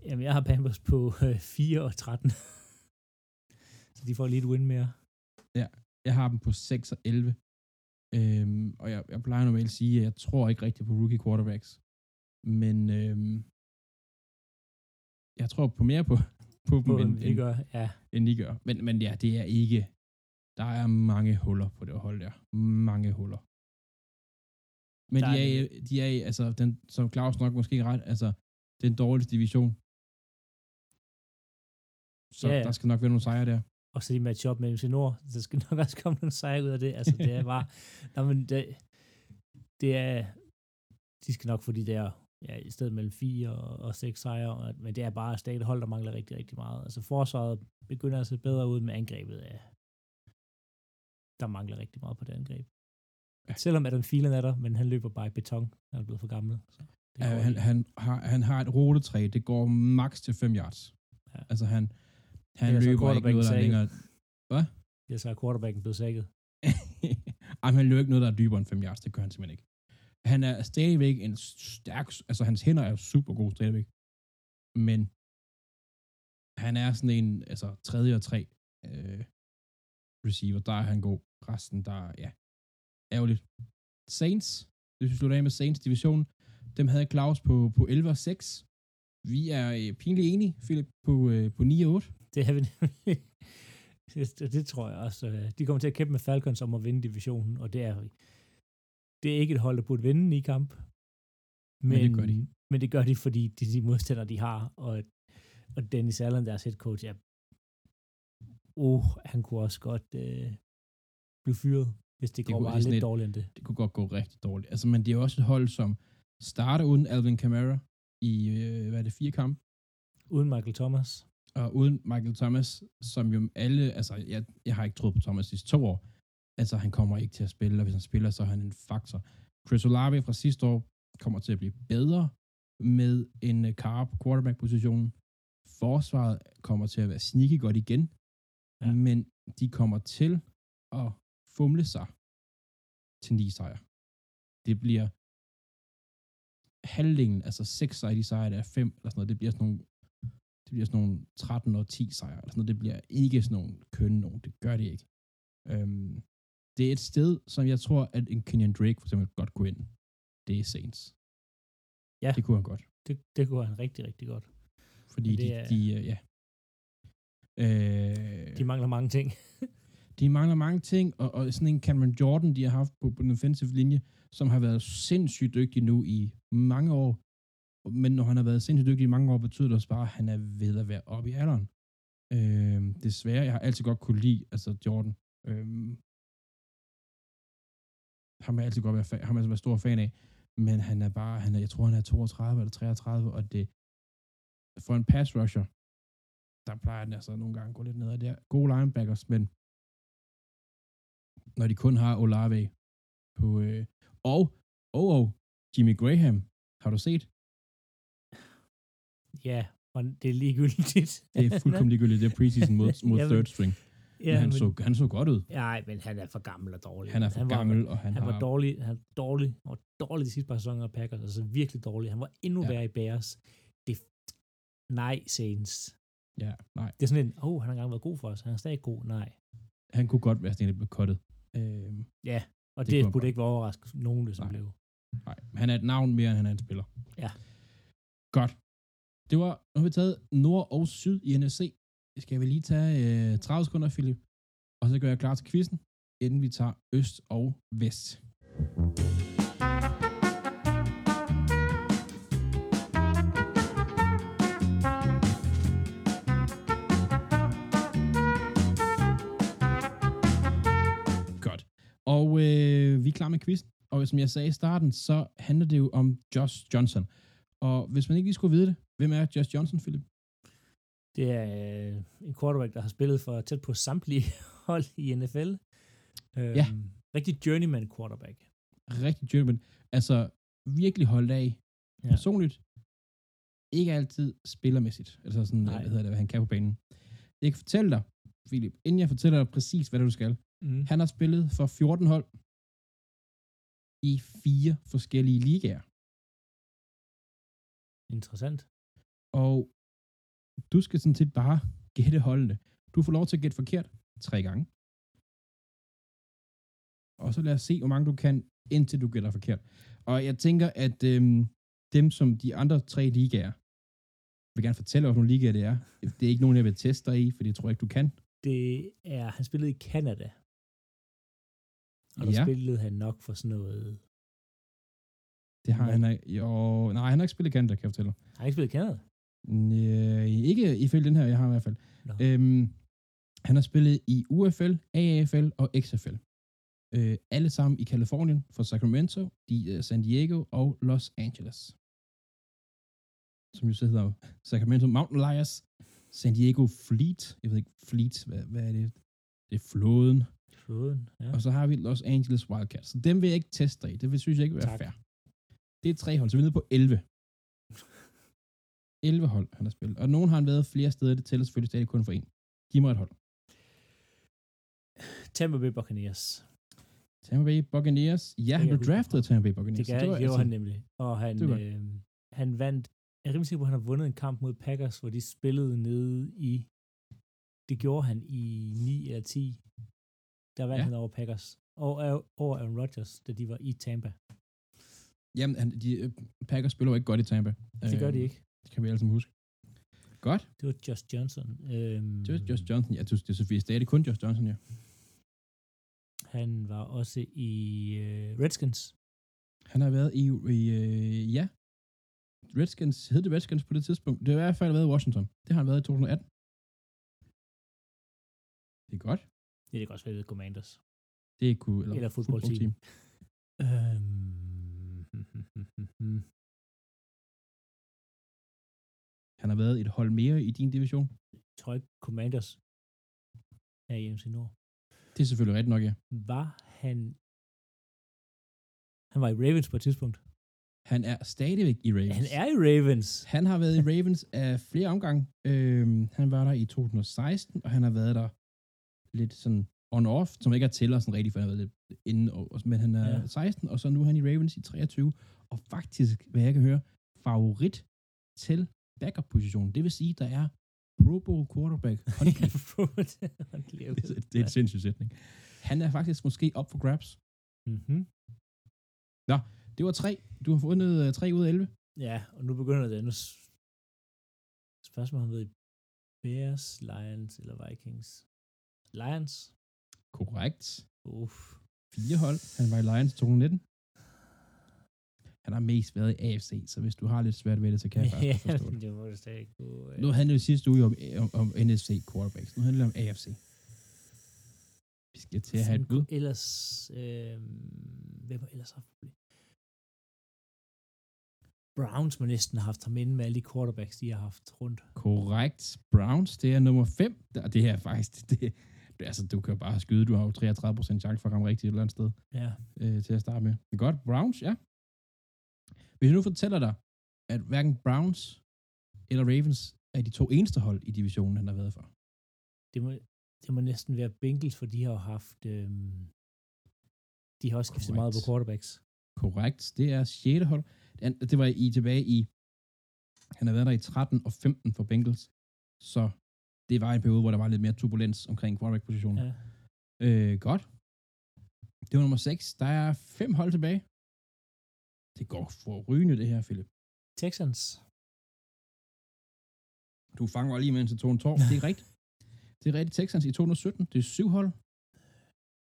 Jamen, jeg har Panthers på uh, 4 og 13. så de får lige et win mere. Ja, jeg har dem på 6 og 11. Øhm, og jeg, jeg plejer normalt at sige, at jeg tror ikke rigtigt på rookie quarterbacks. Men øhm, jeg tror på mere på, på, dem, end, end, gør. Ja. end I gør. Men, men ja, det er ikke... Der er mange huller på det hold der. Mange huller. Men de er, er de er, altså, den, som Claus nok måske ret, altså, den dårligste division. Så ja, ja. der skal nok være nogle sejre der og så de match op med MC Nord, så skal nok også komme nogle sejre ud af det. Altså, det er bare, nej, men det, det er, de skal nok få de der, ja, i stedet mellem 4 og, og 6 sejre, men det er bare stadig hold, der mangler rigtig, rigtig meget. Altså, forsvaret begynder at se bedre ud med angrebet af, der mangler rigtig meget på det angreb. Ja. Selvom Adam Thielen er der, men han løber bare i beton, han er blevet for gammel. Så ja, han, han, har, han har et rutetræ, det går max til 5 yards. Ja. Altså han, han løber ikke noget, der er længere... Hvad? Så er quarterbacken blevet sækket. Ej, han løber ikke noget, der er dybere end 5 yards. Det gør han simpelthen ikke. Han er stadigvæk en stærk... Altså, hans hænder er super gode stadigvæk. Men han er sådan en, altså, tredje og tre øh, receiver. Der er han god. Resten, der er, ja, ærgerligt. Saints, hvis vi slutter af med Saints division, dem havde Claus på, på 11 og 6. Vi er øh, pinligt enige, Philip, på, øh, på 9 og 8. Det har vi det, det tror jeg også. Øh, de kommer til at kæmpe med Falcons om at vinde divisionen, og det er, det er ikke et hold, der burde vinde i kamp. Men, men det gør de. Men det gør de, fordi de, de modstandere, de har, og, og Dennis Allen, deres head coach, er, oh, han kunne også godt øh, blive fyret, hvis det, det går bare lidt et, dårligt end det. Det kunne godt gå rigtig dårligt. Altså, men det er også et hold, som starter uden Alvin Kamara i, øh, hvad er det, fire kampe? Uden Michael Thomas og uden Michael Thomas, som jo alle, altså jeg, jeg har ikke troet på Thomas sidste to år, altså han kommer ikke til at spille, og hvis han spiller, så er han en faktor. Chris Olave fra sidste år kommer til at blive bedre med en på quarterback-positionen. Forsvaret kommer til at være sneaky godt igen, ja. men de kommer til at fumle sig til ni sejre. Det bliver halvdelen, altså seks sejre de sejre, der er fem, eller sådan noget, det bliver sådan nogle det bliver sådan nogle 13 og 10 sejre, eller sådan noget. Det bliver ikke sådan nogle kønne nogen. Det gør det ikke. Øhm, det er et sted, som jeg tror, at en Kenyon Drake for eksempel godt kunne ind. Det er Saints. Ja. Det kunne han godt. Det, det kunne han rigtig, rigtig godt. Fordi de, er, de, uh, ja. Øh, de mangler mange ting. de mangler mange ting, og, og sådan en Cameron Jordan, de har haft på, på den offensive linje, som har været sindssygt dygtig nu i mange år, men når han har været sindssygt dygtig i mange år, betyder det også bare, at han er ved at være oppe i alderen. Øh, desværre, jeg har altid godt kunne lide, altså Jordan. Øh, ham har jeg altid godt været, ham har været stor fan af, men han er bare, han er, jeg tror han er 32 eller 33, og det, for en pass rusher, der plejer den altså nogle gange at gå lidt ned der. Gode linebackers, men når de kun har Olave på, øh, og, og, og, Jimmy Graham, har du set? Ja, og det er ligegyldigt. Det er fuldkommen ligegyldigt, det er preseason mod, mod Jamen, third string. ja, Men han, men, så, han så godt ud. Nej, men han er for gammel og dårlig. Han er for var, gammel, og han, Han har... var dårlig, han var dårlig, og dårlig de sidste par sæsoner af Packers, altså virkelig dårlig. Han var endnu Ja. værre i Bears. Det, nej, Saints. Ja, nej. Det er sådan en, åh, oh, han har engang været god for os. Han er stadig god. Nej. Han kunne godt være sådan en, der blev cuttet. Øh, Ja, og Det det, han burde ikke være overrasket nogen, det som Nej. blev. nej, han er et navn mere, end han er en spiller. Ja. Godt. Det var, nu har vi taget nord og syd i NFC. Skal vi lige tage øh, 30 sekunder, Philip? Og så gør jeg klar til quizzen, inden vi tager øst og vest. Godt. Og øh, vi er klar med quizzen. Og som jeg sagde i starten, så handler det jo om Josh Johnson. Og hvis man ikke lige skulle vide det, hvem er Josh Johnson, Philip? Det er øh, en quarterback, der har spillet for tæt på samtlige hold i NFL. Øhm, Ja. Rigtig journeyman quarterback. Rigtig German. Altså virkelig holdt af. Ja. Personligt. Ikke altid spillermæssigt. Altså sådan, Nej. hvad hedder det, hvad han kan på banen. Jeg kan fortælle dig, Philip, inden jeg fortæller dig præcis, hvad du skal. Mm. Han har spillet for 14 hold i fire forskellige ligaer. Interessant. Og du skal sådan set bare gætte holdene. Du får lov til at gætte forkert tre gange. Og så lad os se, hvor mange du kan, indtil du gætter forkert. Og jeg tænker, at øhm, dem som de andre tre ligaer, jeg vil gerne fortælle, hvilke ligaer det er. Det er ikke nogen, jeg vil teste dig i, for det tror jeg ikke, du kan. Det er, han spillede i Canada. Og der Ja. spillede han nok for sådan noget... Det har Nej. han ikke. Jo, nej, han har ikke spillet i Canada, kan jeg fortælle. Han har ikke spillet i Canada. Nej, ikke ifølge den her, jeg har i hvert fald. Nå. Øhm, han har spillet i UFL, AAFL og XFL. Øh, alle sammen i Kalifornien for Sacramento, de, uh, San Diego og Los Angeles. Som jo så hedder Sacramento Mountain Lions, San Diego Fleet, jeg ved ikke, Fleet, hvad, hvad er det? Det er flåden. Flåden, ja. Og så har vi Los Angeles Wildcats. Så dem vil jeg ikke teste dig i. Det vil, synes jeg ikke vil være fair. Det er tre hold, så vi er nede på 11. 11 hold, han har spillet. Og nogen har han været flere steder, det tæller selvfølgelig stadig kun for en. Giv mig et hold. Tampa Bay Buccaneers. Tampa Bay Buccaneers. Ja, han blev draftet af. Tampa Bay Buccaneers. Det, gør, det var gjorde altså- han nemlig. Og han, øh, han vandt... Jeg er rimelig sikker på, at han har vundet en kamp mod Packers, hvor de spillede nede i... Det gjorde han i 9 eller 10. Der vandt Ja. han over Packers. Og øh, over Aaron Rodgers, da de var i Tampa. Jamen, han, de, øh, Packers spiller jo ikke godt i Tampa. Det gør de ikke. Det kan vi sammen huske. Godt. Det var Josh Johnson. Øhm, Det var Josh Johnson. Jeg synes, det er selvfølgelig stadig kun Josh Johnson, ja. Han var også i øh, Redskins. Han har været i, i øh, ja, Redskins, hed det Redskins på det tidspunkt? Det har i hvert fald været i Washington. Det har han været i 2018. Det er godt. Det også være ved Commanders. Det er kunne, eller, Eller fodboldteam. Øhm, Han har været et hold mere i din division. jeg tror ikke Commanders er i MC Nord. Det er selvfølgelig rigtigt nok, ja. Var han... Han var i Ravens på et tidspunkt. Han er stadigvæk i Ravens. Han er i Ravens. Han har været i Ravens af flere omgange. Øhm, han var der i 2016, og han har været der lidt sådan on-off, som ikke er tæller sådan rigtigt, for han har været lidt inden, og, men han er ja. 16, og så nu er han i Ravens i 23, og faktisk, hvad jeg kan høre, favorit til backup-positionen. Det vil sige, der er Pro Bowl quarterback. det, det er en sindssyg sætning. Han er faktisk måske op for grabs. mm-hmm. Det var tre. Du har fundet uh, tre ud af 11. Ja, og nu begynder det andet spørgsmål, om ved Bears, Lions eller Vikings. Lions? Korrekt. Uff. Fire hold. Han var i Lions i 2019. Han har mest været i AFC, så hvis du har lidt svært ved det, så kan jeg faktisk forstå det. det må det stadig kunne. Nu handler det sidste uge om, om, om NFC quarterbacks. Nu handler det om AFC. Vi skal til at have et bud. Ellers, øh, hvem har ellers haft problem? Browns må næsten have haft ham inde med alle de quarterbacks, de har haft rundt. Korrekt. Browns, det er nummer 5. Det her er faktisk, det, altså, du kan jo bare skyde. Du har jo 33% chance for at ramme rigtigt et eller andet sted Ja. øh, til at starte med. Men godt, Browns, ja. Hvis jeg nu fortæller dig, at hverken Browns eller Ravens er de to eneste hold i divisionen, han har været for. Det må, det må næsten være Bengals, for de har jo haft... Øhm, de har også skiftet meget på quarterbacks. Korrekt. Det er 6. hold. Det- Det var i tilbage i... Han har været der i 13 og 15 for Bengals. Så det var en periode, hvor der var lidt mere turbulens omkring quarterback-positionen. Ja. Øh, godt. Det var nummer 6. Der er fem hold tilbage. Det går for rygende, det her, Philip. Texans. Du fanger lige mens jeg tog en tår. Det er rigtigt. Det er rigtigt. Texans i 2017. Det er syv hold.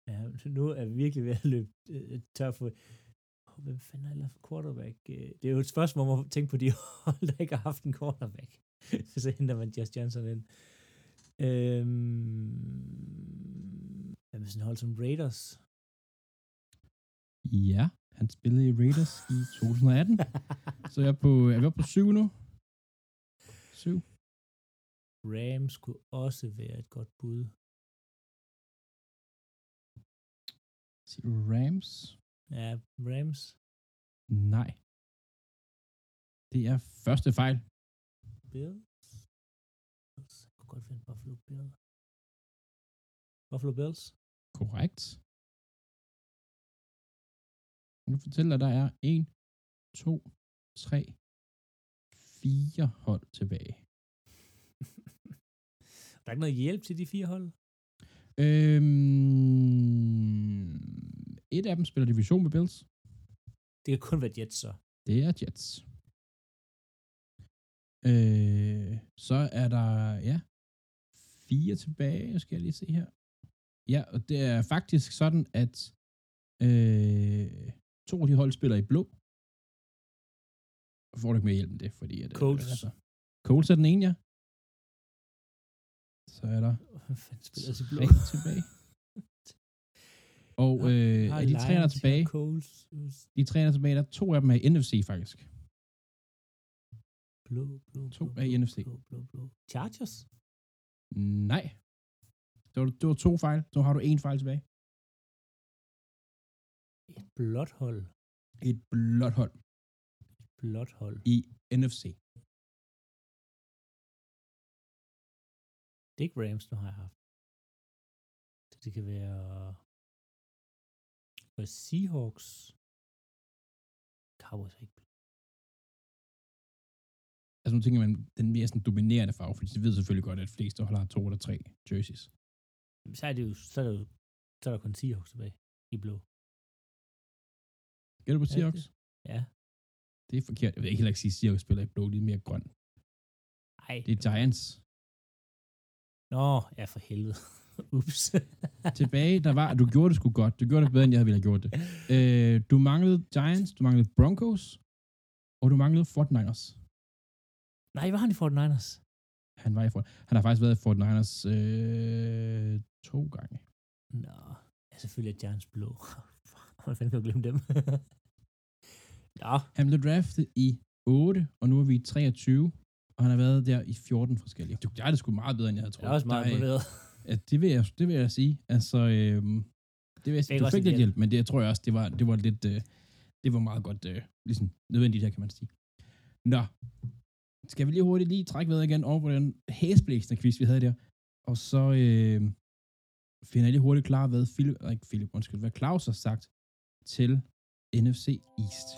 Ja, nu er vi virkelig ved at løbe øh, tør for... Oh, hvem fanden har ellers quarterback? Øh, Det er jo et spørgsmål om at tænke på de hold, der ikke har haft en quarterback. Så henter man Josh Johnson ind. Øhm, hvad med sådan hold som Raiders? Ja, han spillede i Raiders i 2018. Så jeg er på, er vi oppe på syv nu? Syv. Rams kunne også være et godt bud. Siger du Rams? Ja, Rams. Nej. Det er første fejl. Bills. Jeg kunne godt finde Buffalo Bills. Buffalo Bills. Korrekt. Nu fortæller jeg, der er 1, 2, 3, 4 hold tilbage. Der er ikke noget hjælp til de fire hold. Øhm, et af dem spiller division med Bills. Det kan kun være Jets så. Det er Jets. Øh, så er der, ja, fire tilbage, skal jeg lige se her. Ja, og det er faktisk sådan, at øh, to af de hold spiller i blå. Får du ikke mere hjælp med det, fordi... At, øh, Colts. Altså, Colts er den ene, ja. Så er der Hvad fanden spiller til blå? tilbage. Og øh, af de tre, der er tilbage, de tre, der er tilbage, der er to af dem er i NFC, faktisk. blå, blå, To blå, er i NFC. Blå, blå, blå. Chargers? Nej. Det var, det var to fejl. Så har du en fejl tilbage. Et blåt hold. Et blåt hold Blåt hold. i NFC. Det er ikke Rams, nu har jeg haft. Så det kan være... Hvad Seahawks? Cowboys er ikke. Altså nu tænker man, den mere sådan dominerende farve, fordi de ved selvfølgelig godt, at flest hold har to eller tre jerseys. Så er det jo, så er det jo, så er der kun Seahawks tilbage i blå. Gælder du på Seahawks? Ja. Det er forkert. Jeg vil ikke heller ikke sige, at Seahawks spiller i blå. De er mere grøn. Ej. Det er Giants. Nå, ja for helvede. Ups. Tilbage, der var, du gjorde det sgu godt. Du gjorde det bedre, end jeg ville have gjort det. Øh, du manglede Giants, du manglede Broncos, og du manglede Fort Niners. Nej, var han i 49ers? Han var i Fort. Han har faktisk været i Fort Niners øh, to gange. Nå, ja, selvfølgelig er Giants blå. Hvordan fanden kan jeg glemme dem? Nå, Han blev draftet i 8, og nu er vi i 23, og han har været der i 14 forskellige. Du, jeg er det sgu meget bedre, end jeg havde jeg troet. er også meget er- imponeret. Ja, det vil jeg, det vil jeg sige. Altså, øhm, det vil jeg sige. Fik Du fik lidt hjælp, men det jeg tror jeg også, det var, det var lidt, øh, det var meget godt, øh, ligesom nødvendigt her, kan man sige. Nå, skal vi lige hurtigt lige trække ved igen over på den hæsblæsende quiz, vi havde der. Og så øh, finder jeg lige hurtigt klar, hvad Philip, nej, ikke Philip, undskyld, hvad Claus har sagt til NFC East.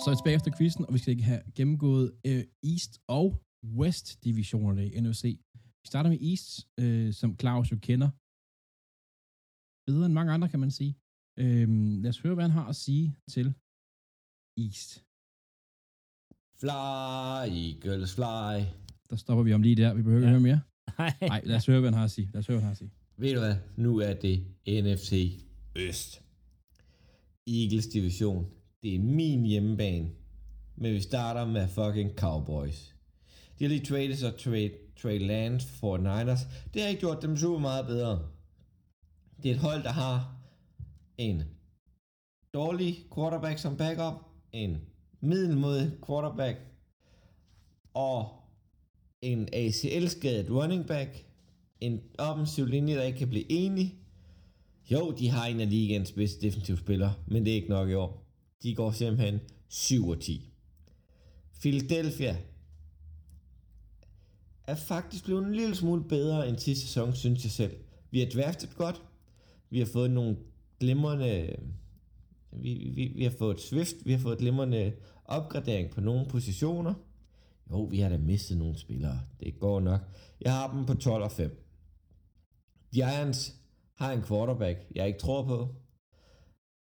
Så er vi tilbage efter quizzen, og vi skal ikke have gennemgået øh, East og West divisionerne i NFC. Vi starter med East, øh, som Claus jo kender. Bedre end mange andre, kan man sige. Øhm, lad os høre, hvad han har at sige til East. Fly, Eagles, fly. Der stopper vi om lige der. Vi behøver ikke Ja. høre mere. Nej, Nej, lad os høre, hvad han har at sige. Lad os høre, hvad han har at sige. Ved du hvad? Nu er det NFC Øst. Eagles division. Det er min hjemmebane. Men vi starter med fucking Cowboys. De har lige traded sig trade, trade land for Niners. Det har ikke gjort dem super meget bedre. Det er et hold, der har en dårlig quarterback som backup, en middelmodig quarterback, og en ACL-skadet running back, en offensiv linje, der ikke kan blive enig. Jo, de har en af ligens bedste defensive spillere, men det er ikke nok i år. De går simpelthen 7 og 10. Philadelphia er faktisk blevet en lille smule bedre end sidste sæson, synes jeg selv. Vi har draftet godt. Vi har fået nogle glimrende... Vi, vi, vi har fået Swift, vi har fået glimrende opgradering på nogle positioner. Jo, vi har da mistet nogle spillere. Det går nok. Jeg har dem på 12 og 5. Giants har en quarterback, jeg ikke tror på.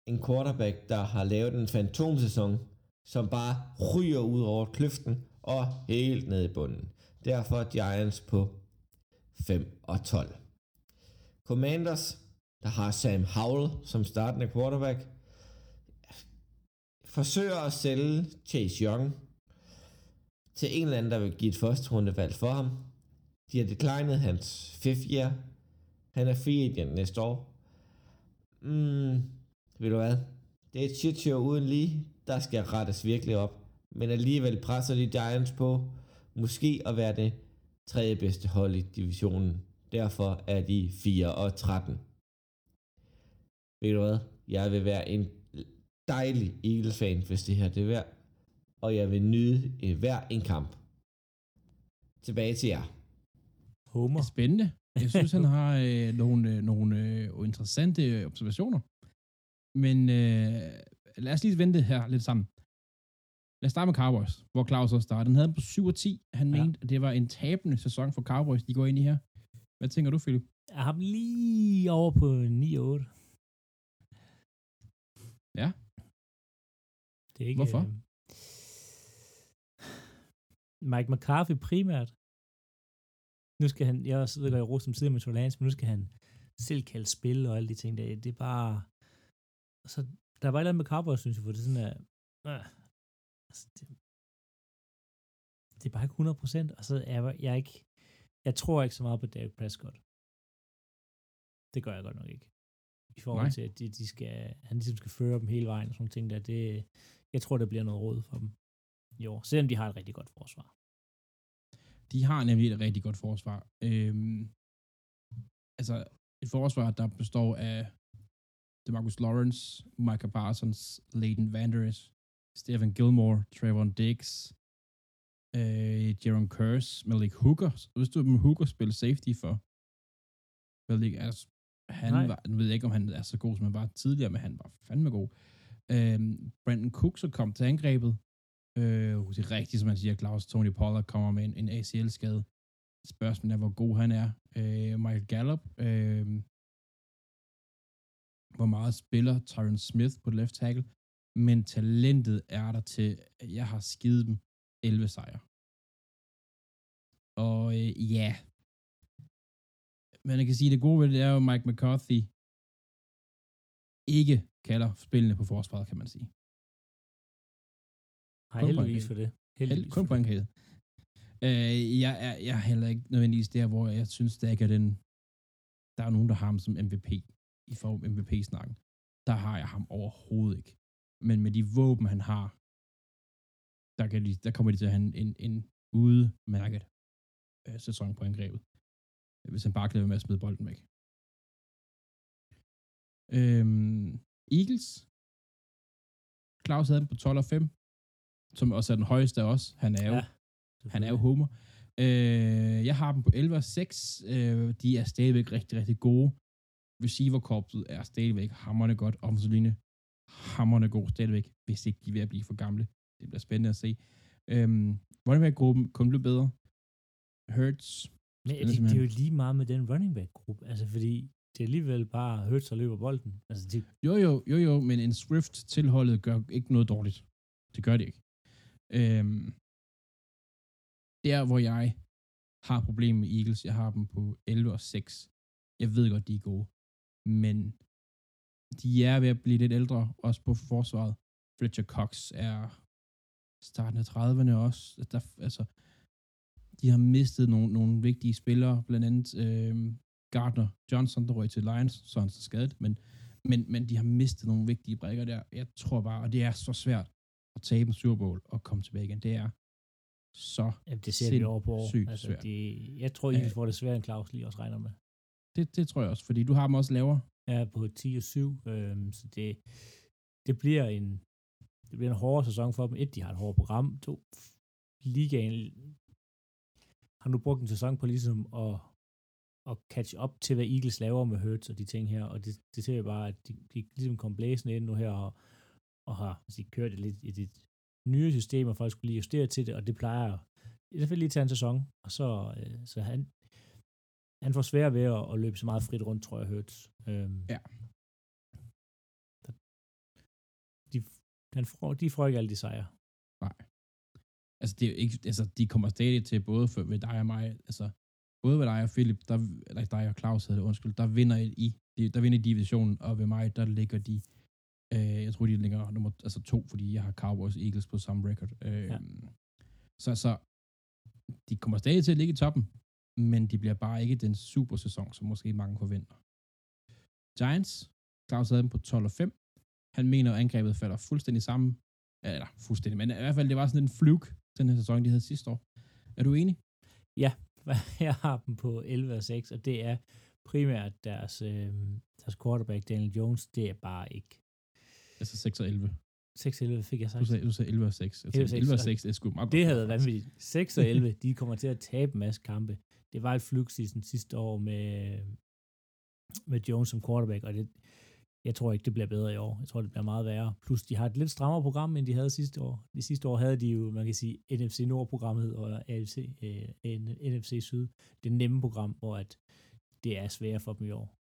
En quarterback, der har lavet en fantomsæson, som bare ryger ud over kløften og helt ned i bunden. Derfor Giants på 5 og 12. Commanders, der har Sam Howell som startende quarterback, forsøger at sælge Chase Young til en eller anden, der vil give et første rundevalg for ham. De har declinet hans fifth year. Han er free agent næste år. Mm, ved du hvad? Det er et shit show uden lige. Der skal rettes virkelig op. Men alligevel presser de Giants på måske at være det tredje bedste hold i divisionen. Derfor er de 4 og 13. Ved du hvad? Jeg vil være en dejlig Eagles-fan, hvis det her det er værd. Og jeg vil nyde hver en kamp. Tilbage til jer. Homer. Er spændende. Jeg synes, han har øh, nogle, øh, nogle øh, interessante observationer. Men øh, lad os lige vente her lidt sammen. Lad os starte med Cowboys, hvor Claus også startede. Han havde på 7 og 10. Han ja. mente, at det var en tabende sæson for Cowboys, de går ind i her. Hvad tænker du, Philip? Jeg har lige over på 9 og 8. Ja. Det er ikke, Hvorfor? Øh, Mike McCarthy primært. Nu skal han, jeg godt, jeg roste som sidder med Trolans, men nu skal han selv kalde spil og alle de ting der. Det er bare... Så der var et eller andet med Cowboys, synes jeg, for det er sådan der... Øh, altså, det, det er bare ikke 100 procent, og så er jeg, jeg ikke... Jeg tror ikke så meget på Derek Prescott. Det gør jeg godt nok ikke. I forhold Nej. til, at de, de skal, han ligesom skal føre dem hele vejen og sådan ting der. Det, jeg tror, der bliver noget råd for dem i år. Selvom de har et rigtig godt forsvar. De har nemlig et rigtig godt forsvar. Øhm, altså, et forsvar, der består af DeMarcus Lawrence, Micah Parsons, Leighton Vanderes, Stephen Gilmore, Trevor Diggs, øh, Jaron Curse, Malik Hooker. Hvis du med Hooker spille safety for? Malik, altså, han Nej. var, nu ved jeg ikke, om han er så god, som han var tidligere, men han var fandme god. Øhm, Brandon Cook så kom til angrebet. Øh, uh, det er rigtigt, som man siger, Claus Tony Pollard kommer med en, en ACL-skade. Spørgsmålet er, hvor god han er. Øh, Michael Gallup. Øh, hvor meget spiller Tyron Smith på left tackle. Men talentet er der til, at jeg har skidt dem 11 sejre. Og øh, ja, men jeg kan sige, det gode ved det er jo, Mike McCarthy ikke kalder spillene på forsvaret, kan man sige. På heldigvis for det. Held, Heldigvis kun kæde. Øh, jeg, er, jeg er heller ikke nødvendigvis der, hvor jeg synes, der ikke er den... Der er nogen, der har ham som MVP i form MVP-snakken. Der har jeg ham overhovedet ikke. Men med de våben, han har, der, kan de, der kommer de til at have en, en, en udmærket øh, sæson på angrebet. Hvis han bare kan med at smide bolden væk. Øhm, Eagles. Claus havde dem på 12 og 5, som også er den højeste af os. Han er jo, Ja, han er jo homer. Øh, jeg har dem på 11 og 6. Øh, de er stadigvæk rigtig, rigtig gode. Receiver-korpset er stadigvæk hammerne godt. Offensiv linje hammerne god stadigvæk, hvis ikke de er ved at blive for gamle. Det bliver spændende at se. Øhm, running back-gruppen kun blive bedre. Hurts. Men det, det er jo lige meget med den running back-gruppe. Altså, fordi det er alligevel bare hørt og løber bolden. Altså, det, Jo, jo, jo, jo, men en Swift tilholdet gør ikke noget dårligt. Det gør det ikke. Øhm, der, hvor jeg har problemer med Eagles, jeg har dem på 11 og 6. Jeg ved godt, de er gode. Men de er ved at blive lidt ældre, også på forsvaret. Fletcher Cox er starten af 30'erne også. Der, altså, de har mistet nogle, nogle vigtige spillere, blandt andet øh, Gardner Johnson, der røg til Lions, så er han så skadet, men, men, men de har mistet nogle vigtige brækker der. Jeg tror bare, og det er så svært at tabe en Super Bowl og komme tilbage igen. Det er så Jamen, det ser vi over på år. Altså, svært. det, jeg tror, Eagles Ja. får det sværere end Claus lige også regner med. Det, det tror jeg også, fordi du har dem også lavere. er på 10 og 7, øhm, så det, det bliver en det bliver en hårdere sæson for dem. Et, de har et hårdt program. To, ligaen har nu brugt en sæson på ligesom at, at catch up til, hvad Eagles laver med Hurts og de ting her, og det, det ser jeg bare, at de, de ligesom kom blæsende ind nu her, og, og har altså, kørt det lidt i det nye system, og folk skulle lige justere til det, og det plejer i hvert fald lige tage en sæson, og så, øh, så han, han får svært ved at, at løbe så meget frit rundt, tror jeg, Hurts. Øhm, Ja. De, han får, de får ikke alle de sejre. Altså, det er ikke, altså, de kommer stadig til, både for, ved dig og mig, altså, både ved dig og Philip, der, eller dig og Claus hedder det, undskyld, der vinder I, de, der vinder divisionen, og ved mig, der ligger de, øh, jeg tror, de ligger nummer, altså to, fordi jeg har Cowboys og Eagles på samme record. Øh, Ja. så, så, de kommer stadig til at ligge i toppen, men de bliver bare ikke den super sæson, som måske mange forventer. Giants, Claus havde dem på 12 og 5. Han mener, at angrebet falder fuldstændig sammen. Eller fuldstændig, men i hvert fald, det var sådan en fluke, den her sæson, de havde sidste år. Er du enig? Jeg har dem på 11 og 6, og det er primært deres, øh, deres quarterback, Daniel Jones. Det er bare ikke... Altså 6 og 11. 6 og 11 fik jeg Du sagt. sagde, du sagde 11 og 6. Jeg 11 og tænkte, 6, 11 og og 6, det er sgu meget Det godt. havde været vanvittigt. 6 og 11, de kommer til at tabe en masse kampe. Det var et flux season sidste år med, med Jones som quarterback, og det, jeg tror ikke, det bliver bedre i år. Jeg tror, det bliver meget værre. Plus, de har et lidt strammere program, end de havde sidste år. De sidste år havde de jo, man kan sige, NFC Nord-programmet og AFC, øh, NFC Syd. Det nemme program, hvor at det er sværere for dem i år.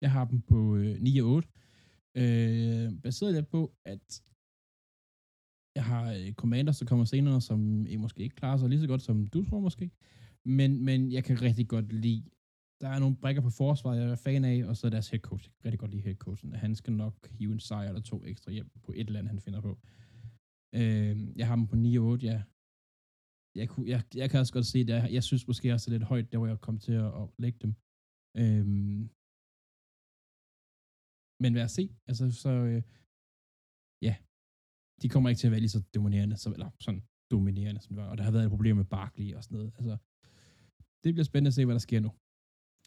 Jeg har dem på øh, 9 og 8. Øh, baseret lidt på, at jeg har øh, Commanders, der kommer senere, som I måske ikke klarer sig lige så godt, som du tror måske. Men, men jeg kan rigtig godt lide, der er nogle brækker på forsvaret, jeg er fan af, og så er deres head coach. Jeg kan rigtig godt lide head coachen. Han skal nok hive en sejr eller to ekstra hjem på et eller andet, han finder på. Øh, jeg har dem på 9 og 8, ja. Jeg, kunne, jeg, jeg kan også godt se det. Jeg synes måske også, det er lidt højt, der hvor jeg kom til at, at lægge dem. Øh, men lad os se. Altså, så øh, ja, de kommer ikke til at være lige så dominerende, som, eller sådan dominerende, som det var. Og der har været et problem med Barkley og sådan noget. Altså, det bliver spændende at se, hvad der sker nu.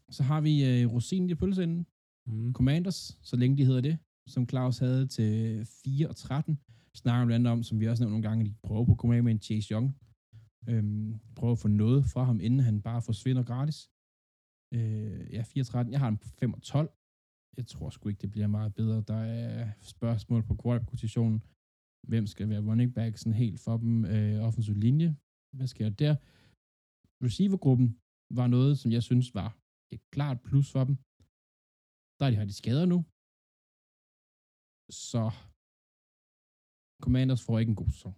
Så har vi øh, rosinen i pølseenden. Mm. Commanders, så længe de hedder det, som Claus havde til 4 og 13. Snakker om andet om, som vi også nævnte nogle gange, de prøver på at komme af med en Chase Young. Øhm, prøver at få noget fra ham, inden han bare forsvinder gratis. Øh, ja, 4 og 13. Jeg har ham på 5 og 12. Jeg tror sgu ikke, det bliver meget bedre. Der er spørgsmål på quarterback-positionen. Hvem skal være running back sådan helt for dem? Øh, offensiv linje. Hvad sker der? Receivergruppen var noget, som jeg synes var et klart plus for dem. Der er de har de skader nu. Så Commanders får ikke en god sæson.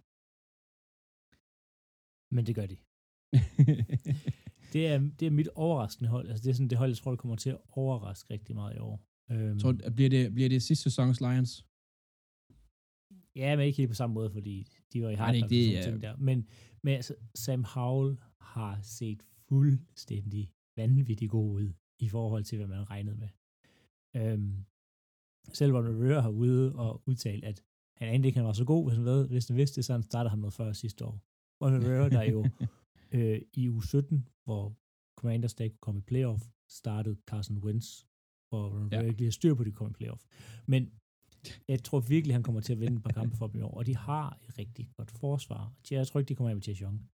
Men det gør de. Det er, det er mit overraskende hold. Altså, det er sådan det hold, jeg tror, det kommer til at overraske rigtig meget i år. Øhm, du, bliver, det, bliver det sidste sæsons Lions? Ja, men ikke helt på samme måde, fordi de var i Nej, det hard ikke det, sådan ja. ting der. Men, men altså, Sam Howell har set fuldstændig vanvittigt god ud i forhold til, hvad man regnede med. Øhm, selv Ron Rivera har ude og udtalt, at han anede ikke, han var så god, hvis han, ved, hvis han vidste det, så han startede ham noget før sidste år. Ron Rivera, der jo øh, i u 17, hvor Commanders der ikke kunne komme i playoff, startede Carson Wentz, hvor Rivera Ja. ikke lige har styr på, de kom i playoff. Men jeg tror virkelig, han kommer til at vinde et par kampe for dem i år, og de har et rigtig godt forsvar. Jeg tror ikke, de kommer af med Chase Young.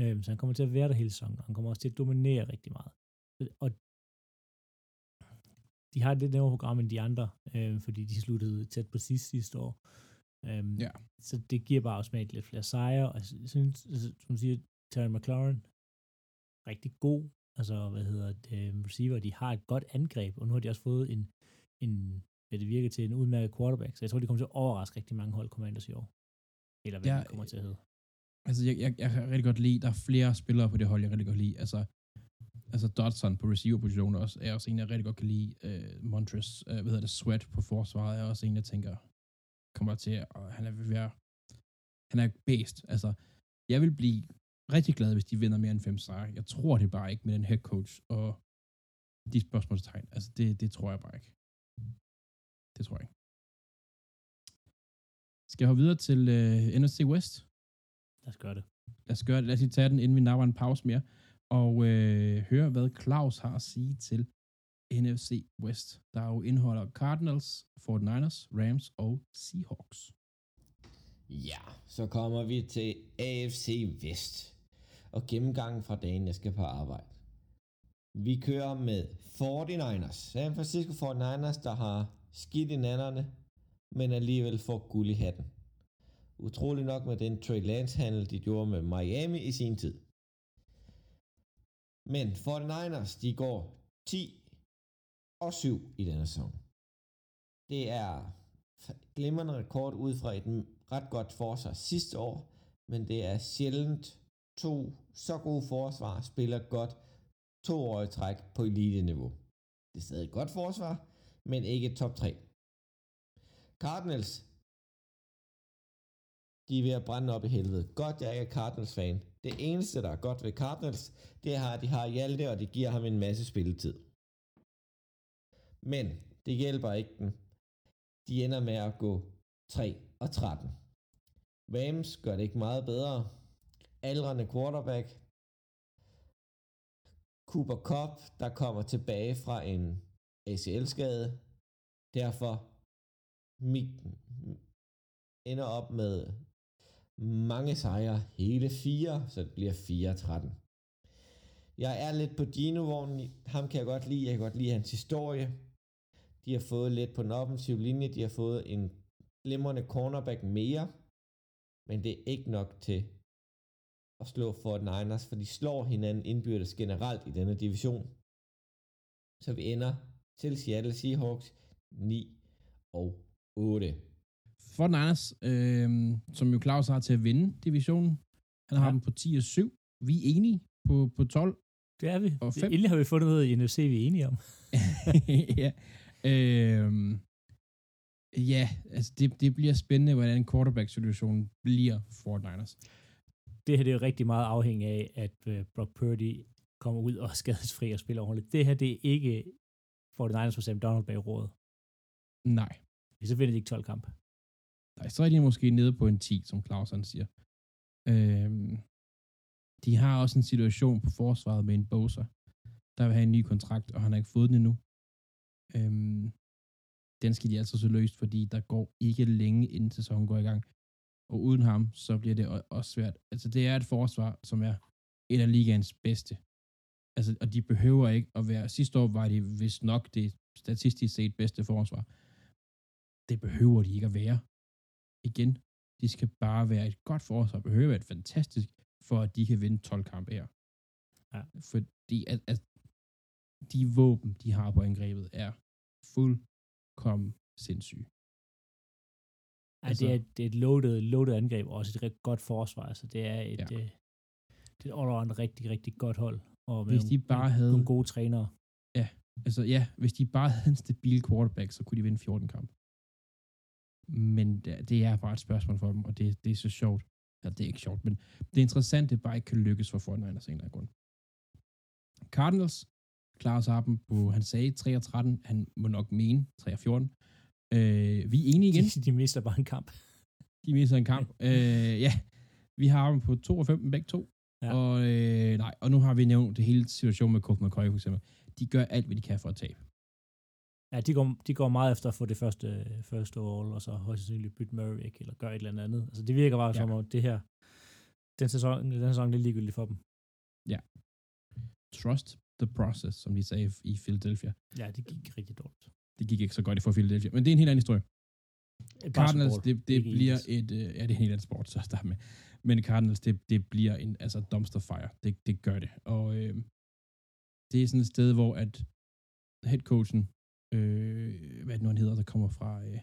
Øhm, så han kommer til at være der hele sæsonen, og han kommer også til at dominere rigtig meget. Og de har et lidt nemmere program end de andre, øh, fordi de sluttede tæt på sidst sidste år. Øhm, Ja. Så det giver bare automatisk lidt flere sejre, og jeg synes, altså, som siger, Terry McLaurin, rigtig god, altså, hvad hedder det, receiver, de har et godt angreb, og nu har de også fået en, en hvad det virker til, en udmærket quarterback, så jeg tror, de kommer til at overraske rigtig mange hold Commanders i år. Eller hvad Ja, de kommer til at hedde. Altså, jeg, jeg, jeg kan rigtig godt lide, der er flere spillere på det hold, jeg rigtig godt lide. Altså, altså Dodson på receiver-positionen også, er også en, jeg rigtig godt kan lide. Uh, Montres, uh, hvad hedder det, Sweat på forsvaret, er også en, jeg tænker, kommer til, og han er ved at være, han er bedst. Altså, jeg vil blive rigtig glad, hvis de vinder mere end fem sejre. Jeg tror det bare ikke med den head coach, og de spørgsmålstegn. Altså, det, det tror jeg bare ikke. Det tror jeg ikke. Skal jeg hoppe videre til uh, NFC West? Lad os gøre det. lad os, gøre, lad os lige tage den, inden vi napper en pause mere, og øh, høre, hvad Claus har at sige til NFC West, der jo indeholder Cardinals, 49ers, Rams og Seahawks. Ja, så kommer vi til AFC Vest og gennemgangen fra dagen, jeg skal på arbejde. Vi kører med 49ers. San Francisco 49ers, der har skidt i nannerne, men alligevel får guld i hatten. Utrolig nok med den Trey Lance-handel, de gjorde med Miami i sin tid. Men 49ers, de går 10 og 7 i denne sæson. Det er glimrende rekord ud fra et ret godt forsvar sidste år, men det er sjældent to så gode forsvar spiller godt to år i træk på elite-niveau. Det er stadig et godt forsvar, men ikke top 3. Cardinals, de er ved at brænde op i helvede. Godt, jeg ikke er Cardinals-fan. Det eneste, der er godt ved Cardinals, det er, at de har Hjalte, og det giver ham en masse spilletid. Men det hjælper ikke dem. De ender med at gå 3 og 13. Rams gør det ikke meget bedre. Aldrende quarterback. Cooper Cup, der kommer tilbage fra en ACL-skade. Derfor ender op med mange sejre, hele fire, så det bliver 4-13. Jeg er lidt på Gino-vognen. Ham kan jeg godt lide. Jeg kan godt lide hans historie. De har fået lidt på den offensive linje. De har fået en glimrende cornerback mere. Men det er ikke nok til at slå for Niners, for de slår hinanden indbyrdes generelt i denne division. Så vi ender til Seattle Seahawks 9 og 8. For Niners, øh, som jo Claus har til at vinde divisionen, han har ja. dem på 10 og 7. Vi er enige på, på 12. Det er vi. Og 5. Endelig har vi fundet noget i NFC, vi er enige om. ja. Øh, ja, altså det, det bliver spændende, hvordan quarterback-situationen bliver for Niners. Det her det er rigtig meget afhængig af, at uh, Brock Purdy kommer ud og er skadesfri og spiller ordentligt. Det her, det er ikke for Niners for Sam Donald bag rådet. Nej. Så vinder de ikke 12 kampe. Nej, så er de måske nede på en 10, som Claus siger. Øhm, de har også en situation på forsvaret med en Bosa, der vil have en ny kontrakt, og han har ikke fået den endnu. Øhm, den skal de altså så løst, fordi der går ikke længe inden sæsonen går i gang. Og uden ham, så bliver det også svært. Altså, det er et forsvar, som er et af ligaens bedste. Altså, og de behøver ikke at være... Sidste år var de vist nok det statistisk set bedste forsvar. Det behøver de ikke at være. Igen, de skal bare være et godt forsvar, behøver være et fantastisk, for at de kan vinde 12 kampe her. Ja. Fordi at, at de våben, de har på angrebet, er fuldkommen sindssyge. Altså, det, er, det er et loaded, loaded angreb, og også et rigtig godt forsvar. Så det er et, ja. øh, det er all rigtig, rigtig godt hold. Og med hvis de bare nogle, havde... nogle gode trænere. Ja, altså ja, hvis de bare havde en stabil quarterback, så kunne de vinde 14 kampe. Men det, er bare et spørgsmål for dem, og det, det er så sjovt. Ja, det er ikke sjovt, men det er interessant, det bare ikke kan lykkes for Fortnite af en eller anden grund. Cardinals klarer sig dem på, han sagde 3 og 13, han må nok mene 3 og 14. Øh, vi er enige igen. De, de mister bare en kamp. De mister en kamp. øh, ja, vi har dem på 2 og 15 begge to. Ja. Og, øh, nej, og nu har vi nævnt det hele situation med Colt McCoy for eksempel. De gør alt, hvad de kan for at tabe. Ja, de går, de går meget efter at få det første, første all, og så højst sandsynligt bytte Murray væk, eller gøre et eller andet. Altså, det virker bare ja. som om det her, den sæson, den sæson det er ligegyldigt for dem. Ja. Trust the process, som de sagde i Philadelphia. Ja, det gik rigtig dårligt. Det gik ikke så godt i for Philadelphia, men det er en helt anden historie. Cardinals, det, det bliver et, uh, ja, det er en helt anden sport, så start med. Men Cardinals, det, det bliver en, altså dumpster fire. Det, det gør det. Og øh, det er sådan et sted, hvor at headcoachen, øh, hvad det nu han hedder, der kommer fra øh,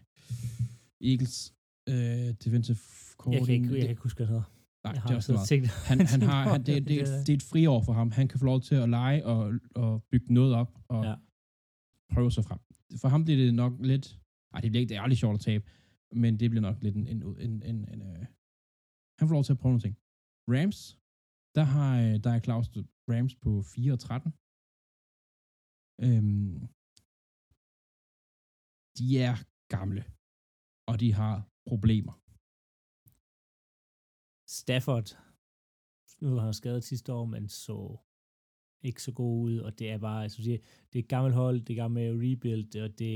Eagles, øh, defensive coordinator. Jeg kan ikke, jeg kan ikke huske, hvad han hedder. Nej, det er også meget. Han, han har, han, det, det, det, det er et friår for ham. Han kan få lov til at lege og, og bygge noget op og ja prøve sig frem. For ham bliver det nok lidt... Ej, det bliver ikke det ærligt sjovt at tabe, men det bliver nok lidt en... en, en, en, en øh, han får lov til at prøve noget ting. Rams, der har øh, der er Claus Rams på 4 og 13. Øhm, de er gamle, og de har problemer. Stafford nu har han skadet sidste år, men så ikke så god ud, og det er bare, altså, siger, det er et gammelt hold, det er gammelt rebuild, og det,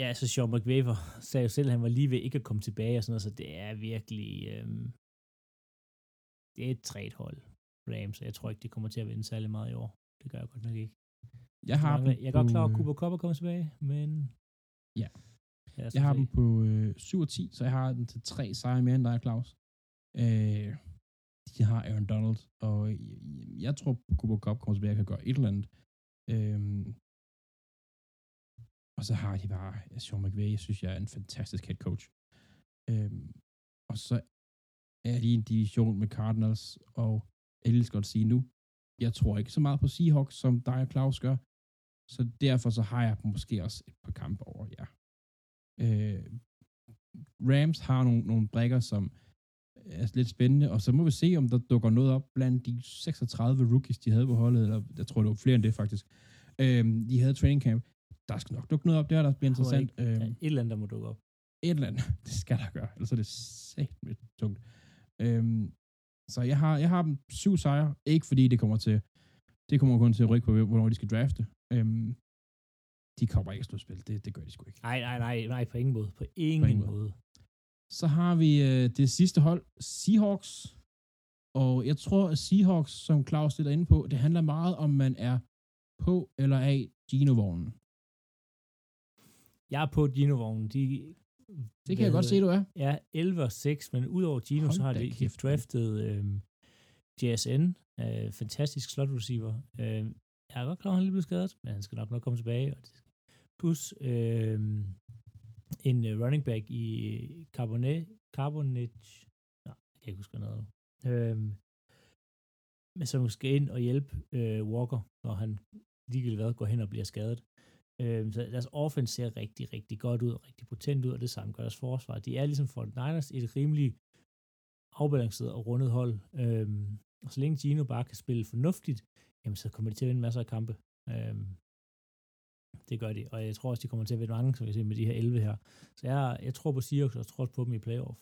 ja, så Sean McVay sagde jo selv, at han var lige ved ikke at komme tilbage og sådan noget, så det er virkelig, øhm, det er et træt hold, Rams, jeg tror ikke, det kommer til at vinde særlig meget i år. Det gør jeg godt nok ikke. Jeg har dem jeg er godt klar over, at Cooper Cup er kommet tilbage, men... Ja. Ja, Jeg har dem på øh, 7 og 10, så jeg har den til tre sejre mere end dig, Claus. Øh, de har Aaron Donald, og øh, jeg, jeg tror, Cooper Cup kommer tilbage og kan gøre et eller andet. Øhm, og så har de bare Sean McVay, jeg synes, jeg er en fantastisk head coach. Øhm, og så er de i en division med Cardinals, og jeg vil godt sige nu, jeg tror ikke så meget på Seahawks, som dig og Claus gør. Så derfor så har jeg måske også et par kampe over jer. Øh, Rams har nogle, nogle brækker, som er lidt spændende, og så må vi se, om der dukker noget op blandt de 36 rookies, de havde på holdet, eller jeg tror, det var flere end det faktisk. Øh, de havde training camp. Der skal nok dukke noget op der, der bliver interessant. Ja, Øh, et eller andet, der må dukke op. et eller andet. Det skal der gøre, ellers er det sæt med tungt. Øhm, så jeg har, jeg har dem syv sejre, ikke fordi det kommer til, det kommer kun til at rykke på, hvornår de skal drafte. Øhm, de kommer ikke at slutspil, det, det gør de sgu ikke. Nej, nej, nej, nej, på ingen måde. På ingen, ingen måde. måde. Så har vi øh, det sidste hold, Seahawks. Og jeg tror, at Seahawks, som Claus lidt er inde på, det handler meget om, man er på eller af Gino-vognen. Jeg er på Gino-vognen. De, Det kan jeg godt se, du er. Ja, 11 og 6, men udover Gino, Hold så har de, de draftet øh, JSN, øh, fantastisk slot receiver. Øh, jeg er godt klar, at han lige blevet skadet, men han skal nok nok komme tilbage. Og det, plus øh, en uh, running back i øh, Carbonet, Carbonet, nej, jeg kan ikke huske noget. Øhm, men som skal ind og hjælpe øh, Walker, når han ligegyldigt hvad går hen og bliver skadet. Øh, så deres offense ser rigtig, rigtig godt ud, og rigtig potent ud, og det samme gør deres forsvar. De er ligesom for Niners et rimelig afbalanceret og rundet hold. Øh, og så længe Gino bare kan spille fornuftigt, jamen så kommer de til at vinde masser af kampe. Øhm, det gør de, og jeg tror også, de kommer til at vinde mange, som vi ser med de her 11 her. Så jeg, jeg tror på Seahawks, og jeg tror også på dem i playoff.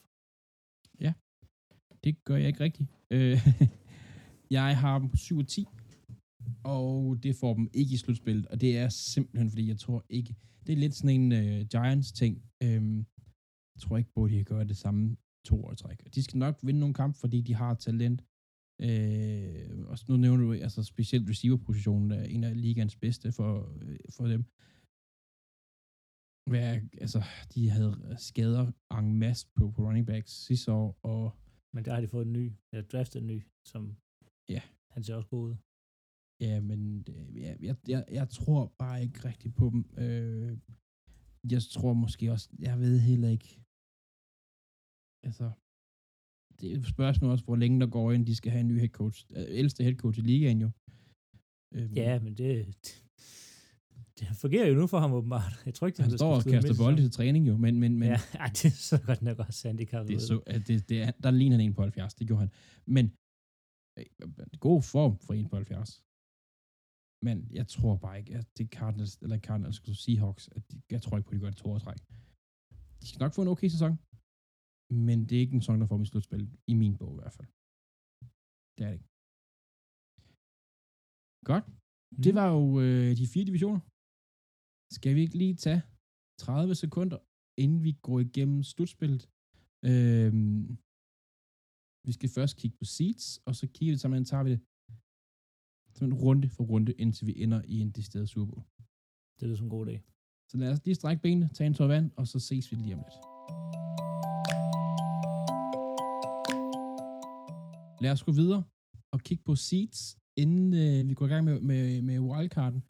Det gør jeg ikke rigtigt. Øh, jeg har dem på 7 og 10, og det får dem ikke i slutspillet, og det er simpelthen, fordi jeg tror ikke, det er lidt sådan en øh, uh, Giants-ting. Øhm, jeg tror ikke på, at de kan gøre det samme to år træk. De skal nok vinde nogle kampe, fordi de har talent. Øh, og nu nævner du, altså specielt receiver-positionen er en af ligaens bedste for, øh, for dem. Hvad, altså, de havde skader en masse på, på running backs sidste år, og Men der har de fået en ny, eller draftet en ny, som Ja. han ser også god ud. Ja, men øh, jeg, jeg, jeg, jeg tror bare ikke rigtigt på dem. Øh, jeg tror måske også, jeg ved heller ikke. Altså, det er et spørgsmål også, hvor længe der går ind, de skal have en ny head coach. Øh, ældste head coach i ligaen jo. Øh, Ja, men det, det fungerer jo nu for ham åbenbart. Jeg tror ikke, han bliver står og kaster bolde til træning jo, men, men, men Ja, ej, det så godt nok også handicappet det er så, det, det er, der ligner han en på 70, det gjorde han. Men øh, god form for en på 70. Men jeg tror bare ikke, at det er Cardinals, eller Cardinals, skulle Seahawks, at de, jeg tror ikke på, at de gør det to år træk. De skal nok få en okay sæson, men det er ikke en sæson, der får i slutspil, i min bog i hvert fald. Det er det ikke. Godt. Mm. Det var jo øh, de fire divisioner. Skal vi ikke lige tage 30 sekunder, inden vi går igennem slutspillet? Øhm, vi skal først kigge på seeds, og så kigger vi sammen, tager vi det sådan runde for runde, indtil vi ender i en decideret Super Bowl. Det lyder som en god dag. Så lad os lige strække benene, tage en tår vand, og så ses vi lige om lidt. Lad os gå videre og kigge på seeds, inden øh, vi går i gang med, med, med wildcarden.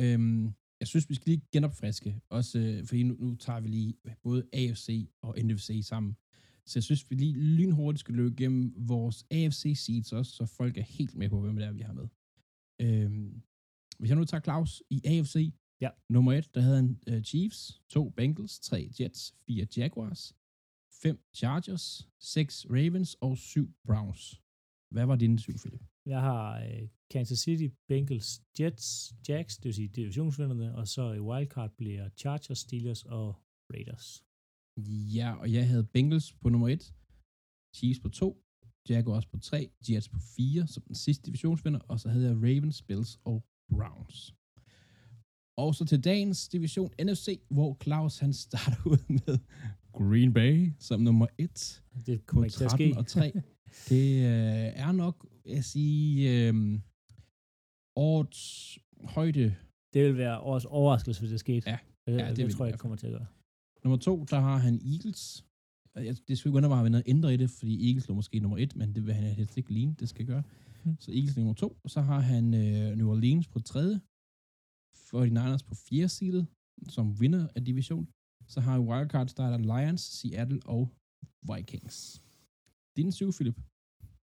Øhm, jeg synes, vi skal lige genopfriske, også øh, fordi nu, nu tager vi lige både AFC og NFC sammen. Så jeg synes, vi lige lynhurtigt skal løbe igennem vores AFC seeds også, så folk er helt med på, hvem det er, vi har med. Øhm, hvis jeg nu tager Claus i AFC, Ja. nummer et, der havde han uh, Chiefs, to Bengals, tre Jets, fire Jaguars, fem Chargers, seks Ravens og syv Browns. Hvad var dine syv, Philip? Jeg har øh, Kansas City, Bengals, Jets, Jacks, det vil sige divisionsvinderne, og så i wildcard bliver Chargers, Steelers og Raiders. Ja, og jeg havde Bengals på nummer et, Chiefs på 2, Jaguars på 3, Jets på 4 som den sidste divisionsvinder, og så havde jeg Ravens, Bills og Browns. Og så til dagens division NFC, hvor Claus han starter ud med Green Bay som nummer 1 Det på kommer ikke til at ske. 13 og 3. Det øh, er nok, jeg sige, øh, årets højde. Det vil være årets overraskelse, hvis det skete. Ja. det, Ja, det det, vil tror jeg ikke kommer til at gøre. Nummer 2, der har han Eagles. Jeg, det skulle godt være, at ændre i det, fordi Eagles lå måske nummer 1, men det vil han helst ikke ligne, det skal gøre. Hmm. Så Eagles nummer 2, og så har han øh, New Orleans på 3. 49ers på 4. side, som vinder af division. Så har der er Lions, Seattle og Vikings. Din syv, Philip.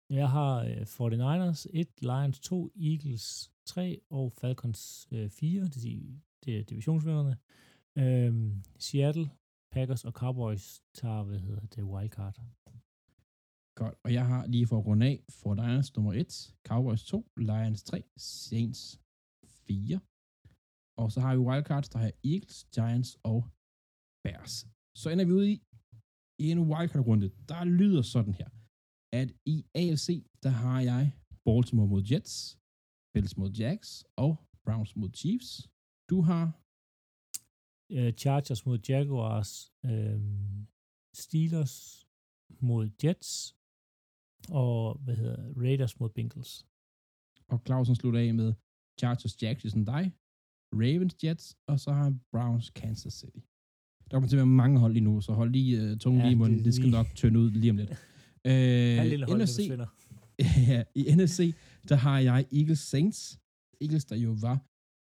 Jeg har øh, 49ers 1, Lions 2, Eagles 3 og Falcons øh, 4. Det, er- det er divisionsvinderne. Øhm, Seattle, Packers og Cowboys tager, hvad hedder det, wildcard. Godt. Og jeg har lige for at runde af, 49ers nummer 1, Cowboys 2, Lions 3, Saints 4. Og så har vi wildcards, der har Eagles, Giants og Bears. Så ender vi ude i, i en wildcard-runde, der lyder sådan her, at i AFC, der har jeg Baltimore mod Jets, Bills mod Jags og Browns mod Chiefs. Du har Øh, Chargers mod Jaguars, øh, Steelers mod Jets og hvad hedder Raiders mod Bengals. og Clausen slutter af med Chargers, Jags, ligesom dig, Ravens, Jets, og så har Browns, Kansas City. Der kommer til at være mange hold lige nu, så hold lige uh, tungen Ja, lige i munden. det Det skal lige- nok tønde ud lige om lidt. Øh, holdet NFC, ja, I NFC, der har jeg Eagles Saints. Eagles, der jo var,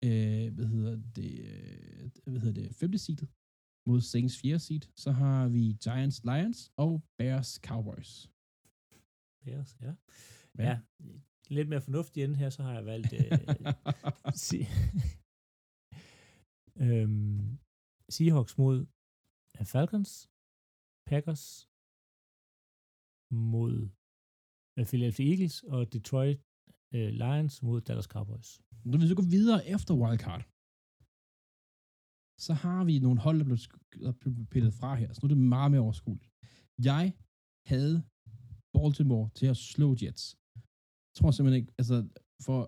øh, hvad hedder det, øh, hvad hedder det, femte seedet mod Saints fjerde seed. Så har vi Giants, Lions og Bears, Cowboys. Bears, ja. Ja. ja. Lidt mere fornuftig ende her, så har jeg valgt øh, Se- øhm, Seahawks mod øh, Falcons, Packers mod Philadelphia Eagles og Detroit øh, Lions mod Dallas Cowboys. Nu hvis vi går videre efter wildcard, så har vi nogle hold, der blev, der blev pillet fra her. Så nu er det meget mere overskueligt. Jeg havde Baltimore til at slå Jets. Jeg tror simpelthen ikke, altså for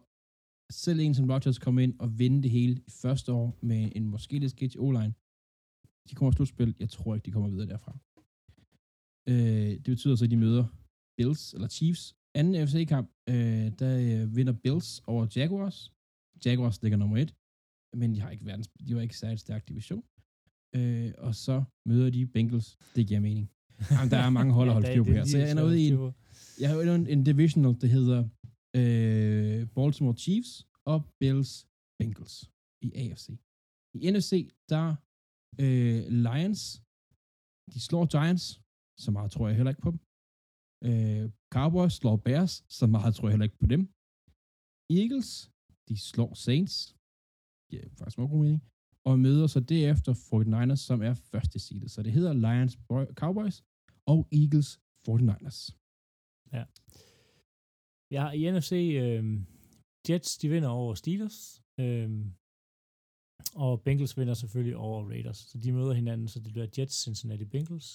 selv en som Rodgers komme ind og vinde det hele i første år med en måske lidt sketch O-line. De kommer til slutspil. Jeg tror ikke, de kommer videre derfra. Øh, det betyder så, at de møder Bills eller Chiefs. Anden FC-kamp, øh, der øh, vinder Bills over Jaguars. Jaguars ligger nummer et, men de har ikke verdens, de var ikke særlig stærk division. Øh, og så møder de Bengals. Det giver mening. Jamen, der er mange hold at holde styr på her. Så jeg ender ude i en, jeg har en, en divisional, der hedder øh, Baltimore Chiefs og Bills Bengals i AFC. I NFC, der øh, Lions, de slår Giants, så meget tror jeg heller ikke på dem. Øh, Cowboys slår Bears, så meget tror jeg heller ikke på dem. Eagles, de slår Saints, det er faktisk meget god mening, og møder så derefter 49ers, som er første seedet. Så det hedder Lions Boy- Cowboys og Eagles 49ers. Ja, Jeg har i NFC, øh, Jets, de vinder over Steelers, øh, og Bengals vinder selvfølgelig over Raiders. Så de møder hinanden, så det bliver Jets, Cincinnati Bengals.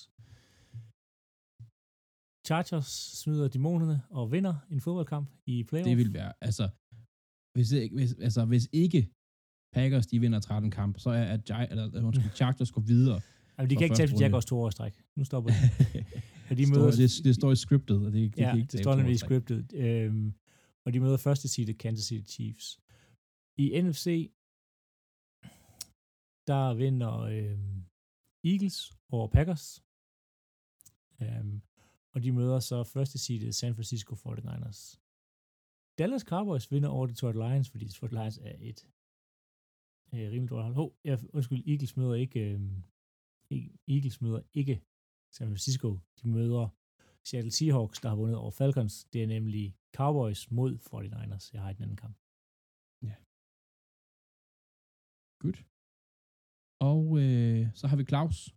Chargers smider dæmonerne og vinder en fodboldkamp i playoff. Det vil være, altså, hvis, ikke, hvis, altså, hvis ikke Packers, de vinder 13 kamp, så er at Gi- eller, eller, undskyld, Chargers går videre. Jamen, de kan ikke tabe til runde. Jaguars to år stræk. Nu stopper de. Og de det, står, møder, det, det, står i scriptet, og det, det ja, kan ikke det står nemlig i scriptet. Øhm, og de møder første seedet Kansas City Chiefs. I NFC, der vinder øhm, Eagles over Packers. Øhm, og de møder så første seedet San Francisco 49ers. Dallas Cowboys vinder over Detroit Lions, fordi Detroit Lions er et øh, rimelig dårligt hold. Hov, jeg, undskyld, Eagles møder ikke øh, e-, Eagles møder ikke San Francisco. De møder Seattle Seahawks, der har vundet over Falcons. Det er nemlig Cowboys mod 49ers. Jeg har i den anden kamp. Ja. Godt. Og øh, så har vi Claus.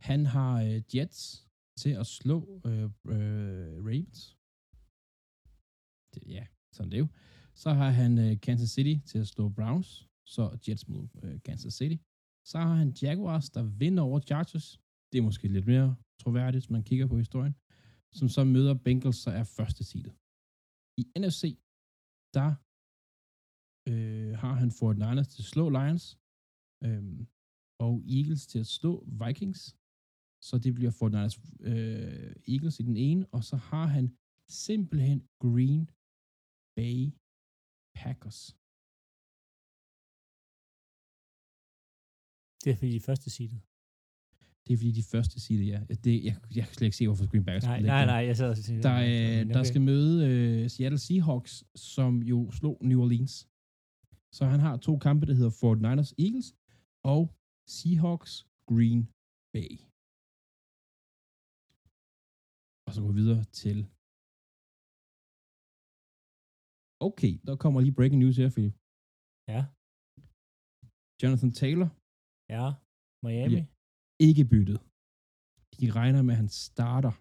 Han har øh, Jets til at slå øh, øh, Ravens. Det, ja, sådan det er jo. Så har han øh, Kansas City til at slå Browns. Så Jets mod øh, Kansas City. Så har han Jaguars, der vinder over Chargers. Det er måske lidt mere troværdigt, hvis man kigger på historien. som så møder Bengals, så er første seedet. I NFC, der øh, har han Fort Niners til at slå Lions, øh, og Eagles til at slå Vikings. Så det bliver Fort Niners øh, Eagles i den ene, og så har han simpelthen Green Bay Packers. Det er fordi de første seedet. Det er fordi de første siger det, ja. Det, jeg, jeg kan slet ikke se, hvorfor Green Bay Nej, nej, nej, jeg sad og tænkte, Der, øh, der skal møde øh, Seattle Seahawks, som jo slog New Orleans. Så han har to kampe, der hedder Fort Niners Eagles og Seahawks Green Bay. Og så går vi videre til... Okay, der kommer lige breaking news her, Philip. Ja, Jonathan Taylor ja, Miami. Ja. ikke byttet. De regner med, at han starter.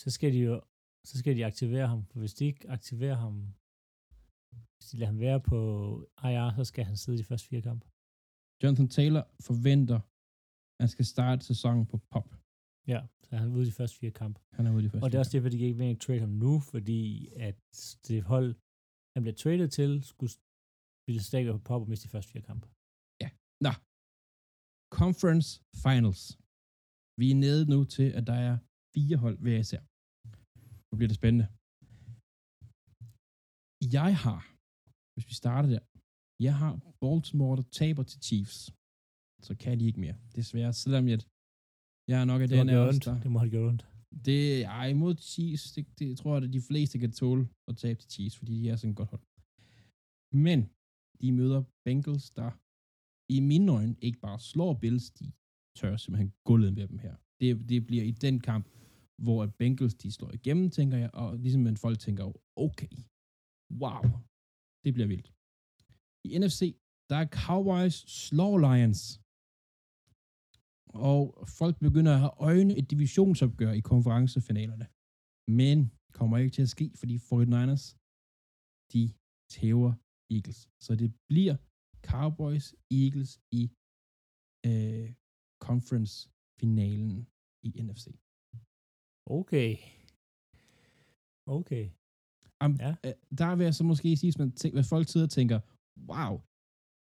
Så skal de jo så skal de aktivere ham, for hvis de ikke aktiverer ham, hvis de lader ham være på IR, så skal han sidde de første fire kampe. Jonathan Taylor forventer, at han skal starte sæsonen på pop. Ja, så er han ude de første fire kampe. Han er ude de første. Og det er også derfor, de ikke vil trade ham nu, fordi at det hold, han bliver traded til, skulle spille stadig på pop og miste de første fire kampe. Nå. Conference Finals. Vi er nede nu til, at der er fire hold hver især. Nu bliver det spændende. Jeg har, hvis vi starter der, jeg har Baltimore, der taber til Chiefs. Så kan de ikke mere. Desværre, selvom jeg, jeg er nok af Det den af os, Det må have gjort ondt. det er imod Chiefs. Det, det tror jeg, at de fleste kan tåle at tabe til Chiefs, fordi de er sådan et godt hold. Men de møder Bengals, der i mine øjne ikke bare slår Bills, de tør simpelthen gulvet med dem her. Det, det bliver i den kamp, hvor at Bengals de slår igennem, tænker jeg, og ligesom en folk tænker, okay, wow, det bliver vildt. I NFC, der er Cowboys slår Lions, og folk begynder at have øjne et divisionsopgør i konferencefinalerne. Men kommer ikke til at ske, fordi 49ers, de tæver Eagles. Så det bliver Cowboys Eagles i øh, conference-finalen i NFC. Okay. Okay. Um, Ja. ja. Der vil jeg så måske sige, hvis, man tænker, hvis folk sidder og tænker, wow,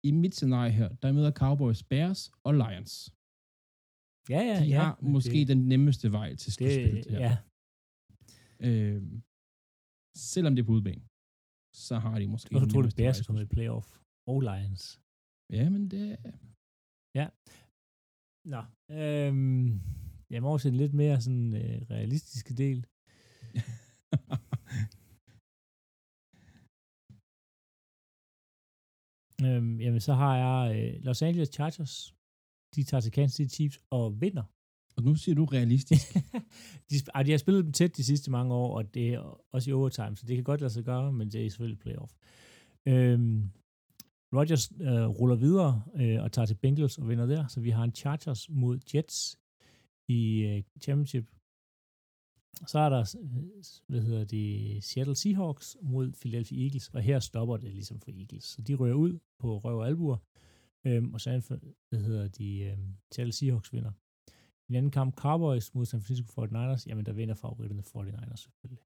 i mit scenarie her, der møder Cowboys Bears og Lions. Ja, ja, De ja. har måske det, den nemmeste vej til slutspillet her. ja. Øh, selvom det er på udebane, så har de måske Og så tror du, nemmeste Bears kommer i playoff. Og Lions. Ja, men det Nå. Øhm, jeg må til en lidt mere sådan øh, realistiske del. Øhm, jamen, så har jeg øh, Los Angeles Chargers. De tager til Kansas City Chiefs og vinder. Og nu siger du realistisk. de, ej, de har spillet dem tæt de sidste mange år, og det er også i overtime, så det kan godt lade sig gøre, men det er selvfølgelig playoff. Øhm, Rodgers øh, ruller videre øh, og tager til Bengals og vinder der, så vi har en Chargers mod Jets i øh, championship. Så er der, øh, hvad hedder det, Seattle Seahawks mod Philadelphia Eagles, og her stopper det ligesom for Eagles. Så de rører ud på røv og albuer, øhm, og så hvad hedder de, øh, Seattle Seahawks vinder. I den anden kamp, Cowboys mod San Francisco 49ers, jamen der vinder favoritterne 49ers selvfølgelig.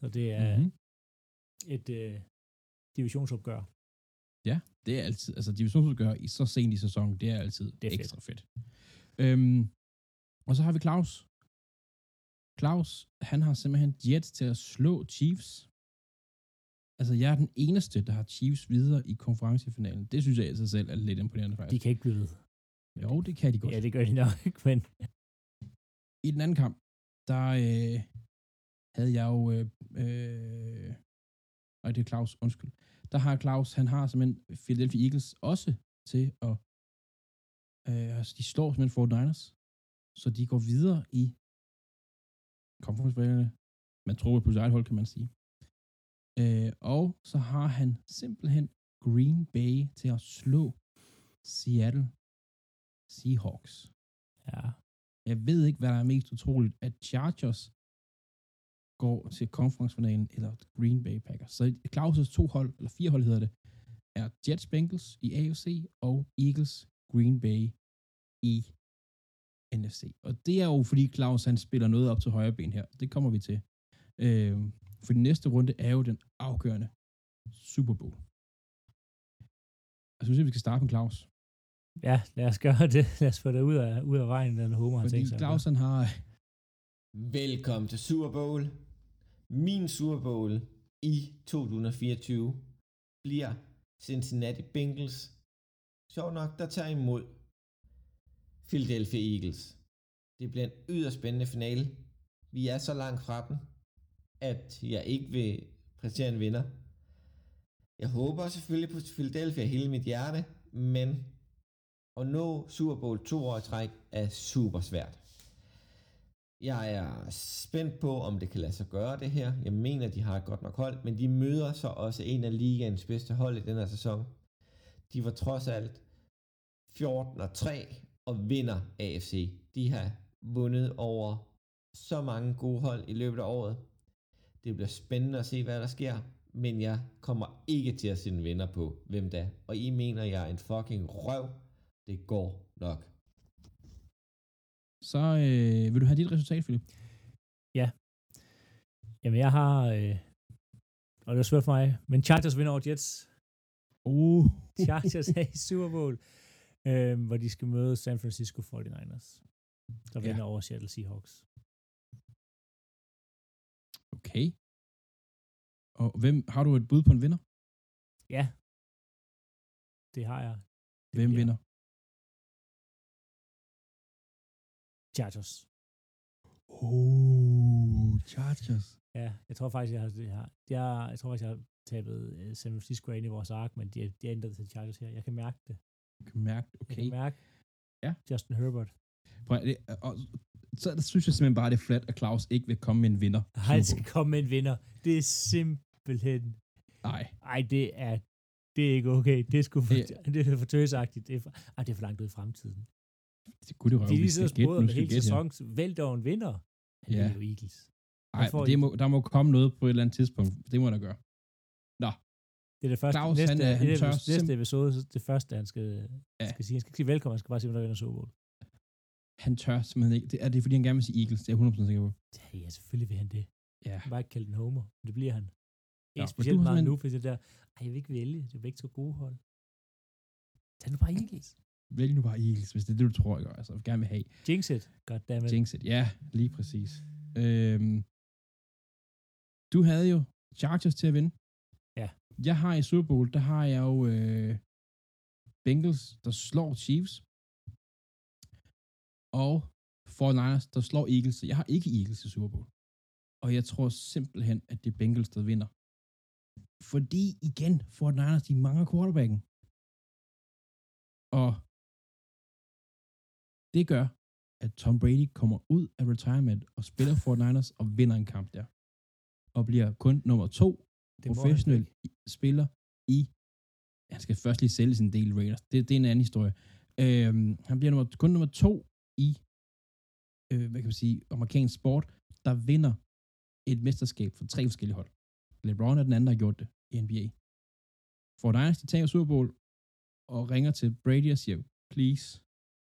Så det er Mhm. mm-hmm. et øh, divisionsopgør. Ja, det er altid, altså divisionsudgør i så sent i sæsonen, det er altid Det er fedt. ekstra fedt. Øhm, og så har vi Claus. Claus, han har simpelthen Jets til at slå Chiefs. Altså, jeg er den eneste, der har Chiefs videre i konferencefinalen. Det synes jeg i sig selv er lidt imponerende, De faktisk. kan ikke blive ved. Jo, det kan de godt. Ja, det gør de nok, men I den anden kamp, der øh, havde jeg jo... Øh, øh, og det er Claus, undskyld. Der har Claus, han har simpelthen Philadelphia Eagles også til at... Øh, altså, de slår simpelthen Fort Niners. Så de går videre i konferencebane. Man tror på sit eget hold, kan man sige. Øh, og så har han simpelthen Green Bay til at slå Seattle Seahawks. ja, Jeg ved ikke, hvad der er mest utroligt, at Chargers går til konferencefinalen eller Green Bay Packers. Så Claus' to hold, eller fire hold hedder det, er Jets Bengals i AFC og Eagles Green Bay i NFC. Og det er jo, fordi Claus han spiller noget op til højre ben her. Det kommer vi til. Øh, for den næste runde er jo den afgørende Super Bowl. Jeg synes, vi skal starte med Claus. Ja, lad os gøre det. Lad os få det ud af, ud af vejen, den homer, han Fordi tænkt sig. Claus han har... Velkommen til Super Bowl. Min Super Bowl i 2024 bliver Cincinnati Bengals. Sjov nok, der tager imod Philadelphia Eagles. Det bliver en yderst spændende finale. Vi er så langt fra den, at jeg ikke vil præsentere en vinder. Jeg håber selvfølgelig på Philadelphia hele mit hjerte, men at nå Super Bowl to år i træk er super svært. Jeg er spændt på, om det kan lade sig gøre det her. Jeg mener, de har et godt nok hold, men de møder så også en af ligaens bedste hold i den her sæson. De var trods alt 14 og 3 og vinder AFC. De har vundet over så mange gode hold i løbet af året. Det bliver spændende at se, hvad der sker, men jeg kommer ikke til at sende vinder på, hvem der. Og I mener, jeg er en fucking røv. Det går nok. Så øh, vil du have dit resultat, Philip? Jamen, jeg har... Øh, og det er svært for mig, men Chargers vinder over Jets. Oh. Chargers er i Super Bowl, øh, hvor de skal møde San Francisco 49ers, der Ja. vinder over Seattle Seahawks. Okay. Og hvem, har du et bud på en vinder? Ja, det har jeg. Det Hvem bliver vinder? Chargers. Oh, Chargers. Ja, jeg tror faktisk, jeg har, jeg, har, jeg, jeg tror faktisk, jeg har tabet øh, San Francisco ind i vores ark, men de, er- de er ændret til Chargers her. Jeg kan mærke det. Jeg kan mærke, Jeg okay. kan mærke Ja. Justin Herbert. Prøv, det, og, så der synes jeg simpelthen bare, det er flat, at Claus ikke vil komme med en vinder. Han skal komme med en vinder. Det er simpelthen... Nej. Ej, det er, det er ikke okay. Det er, sgu for, Det- det er for tøsagtigt. Det er for, ej, det er for langt ud i fremtiden. Det kunne det røve, De vi lige med skal vi hele sæsonen. Vælg dog en vinder. Han Ja. ja. jo Eagles. Nej, det må, der må komme noget på et eller andet tidspunkt. Det må der gøre. Nå, Det er det første, Claus, næste, han, han det er næste episode, så det første, han skal, Ja. skal sige. Han skal ikke sige velkommen, han skal bare sige, der vinder Super Bowl. Han tør simpelthen ikke. Det er det, fordi han gerne vil sige Eagles. Det er jeg 100% sikker på. Ja, ja, selvfølgelig vil han det. Ja. Han bare ikke kalde den homer. Men det bliver han. Ikke men specielt meget nu, simpelthen- for det der, ej, jeg vil ikke vælge. Det er begge to gode hold. Tag nu bare Eagles. Vælg nu bare Eagles, hvis det er det, du tror, jeg gør. Altså, jeg gerne vil have. Jinx it. Goddammit. Jinx it. Ja, lige præcis. Øhm, du havde jo Chargers til at vinde. Ja. Jeg har i Super Bowl, der har jeg jo øh, Bengals, der slår Chiefs. Og 49ers, der slår Eagles. Så jeg har ikke Eagles i Super Bowl. Og jeg tror simpelthen, at det er Bengals, der vinder. Fordi igen, 49ers, de mangler quarterbacken. Og det gør, at Tom Brady kommer ud af retirement og spiller for Niners og vinder en kamp der. Og bliver kun nummer to Det professionel spiller i... Han skal først lige sælge sin del Raiders. Det, det er en anden historie. Øhm, han bliver nummer, kun nummer to i, øh, hvad kan man sige, amerikansk sport, der vinder et mesterskab for tre forskellige hold. LeBron er den anden, der har gjort det i NBA. For Niners, de tager Super Bowl og ringer til Brady og siger, please,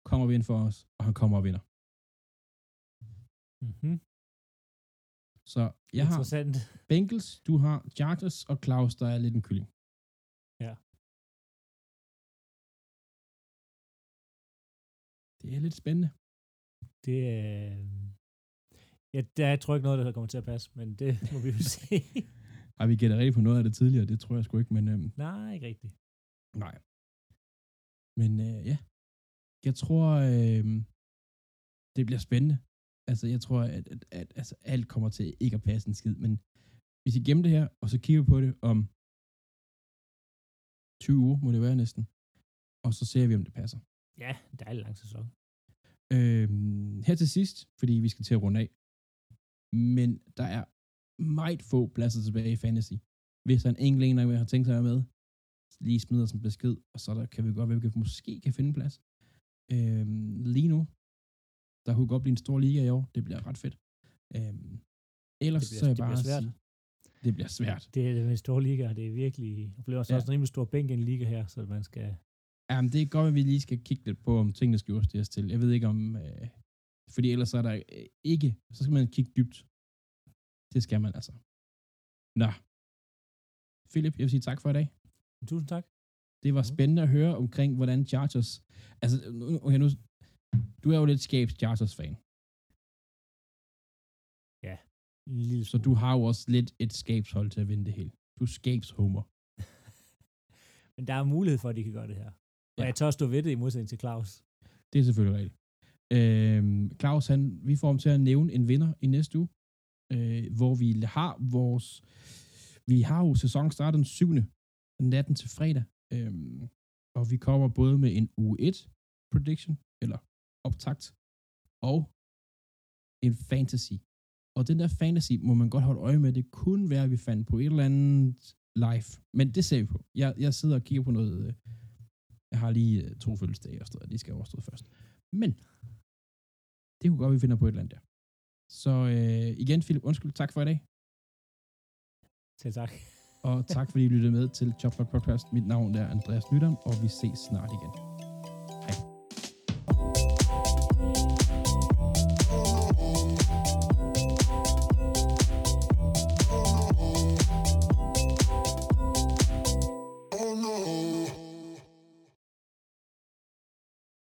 kom og vind for os, og han kommer og vinder. Mhm. Så jeg har. Bengals, du har Chargers, og Claus, der er lidt en kylling. Det er lidt spændende. Det er... Ja, der er, tror jeg ikke noget, der kommer til at passe, men det må vi jo se. Har vi gættet rigtigt på noget af det tidligere? Det tror jeg sgu ikke, men øhm, Nej, ikke rigtigt. nej. Men øh, ja, jeg tror, øh, det bliver spændende. Altså, jeg tror, at, at, at altså, alt kommer til ikke at passe en skid, men hvis I gemmer det her, og så kigger vi på det om 20 uger, må det være næsten, og så ser vi, om det passer. Ja, det er en lang sæson. Øhm, her til sidst, fordi vi skal til at runde af, men der er meget få pladser tilbage i fantasy. Hvis der er en enkelt en, der har tænkt sig at være med, lige smider som besked, og så der kan vi godt være, at vi måske kan finde en plads. Øhm, lige nu, der kunne godt blive en stor liga i år. Det bliver ret fedt. Øhm, ellers Det bliver- så er jeg det bare svært. sige, det bliver svært. Det er en stor liga, det er virkelig... Det bliver også, Ja. også en rimelig stor bænk i en liga her, så man skal... Jamen, det er godt, at vi lige skal kigge lidt på, om tingene skal justeres til. Jeg ved ikke, om øh, Fordi ellers er der øh, ikke, så skal man kigge dybt. Det skal man altså. Nå. Philip, jeg vil sige tak for i dag. Tusind tak. Det var spændende at høre omkring, hvordan Chargers... Altså, okay, nu, du er jo lidt skabs Chargers-fan, En lille så du har jo også lidt et skabshold til at vinde det hele. Du er skabs-homer. Men der er mulighed for, at de kan gøre det her. Og Ja. jeg tør stå ved det i modsætning til Claus. Det er selvfølgelig rigtigt. Øhm, Claus, han, vi får ham til at nævne en vinder i næste uge, øh, hvor vi har vores... Vi har jo sæsonen startet den 7. natten til fredag, øhm, og vi kommer både med en uge 1 prediction, eller optakt, og en fantasy. Og den der fantasy må man godt holde øje med. Det kunne være, at vi fandt på et eller andet live. Men det ser vi på. Jeg, jeg sidder og kigger på noget... Jeg har lige øh, to fødselsdage og sådan noget. De skal overstå først. Men det kunne godt, vi finder på et eller andet der. Så øh, igen, Philip, undskyld. Tak for i dag. Selv tak. Og tak fordi I lyttede med til Choplock Podcast. Mit navn er Andreas Nydam, og vi ses snart igen.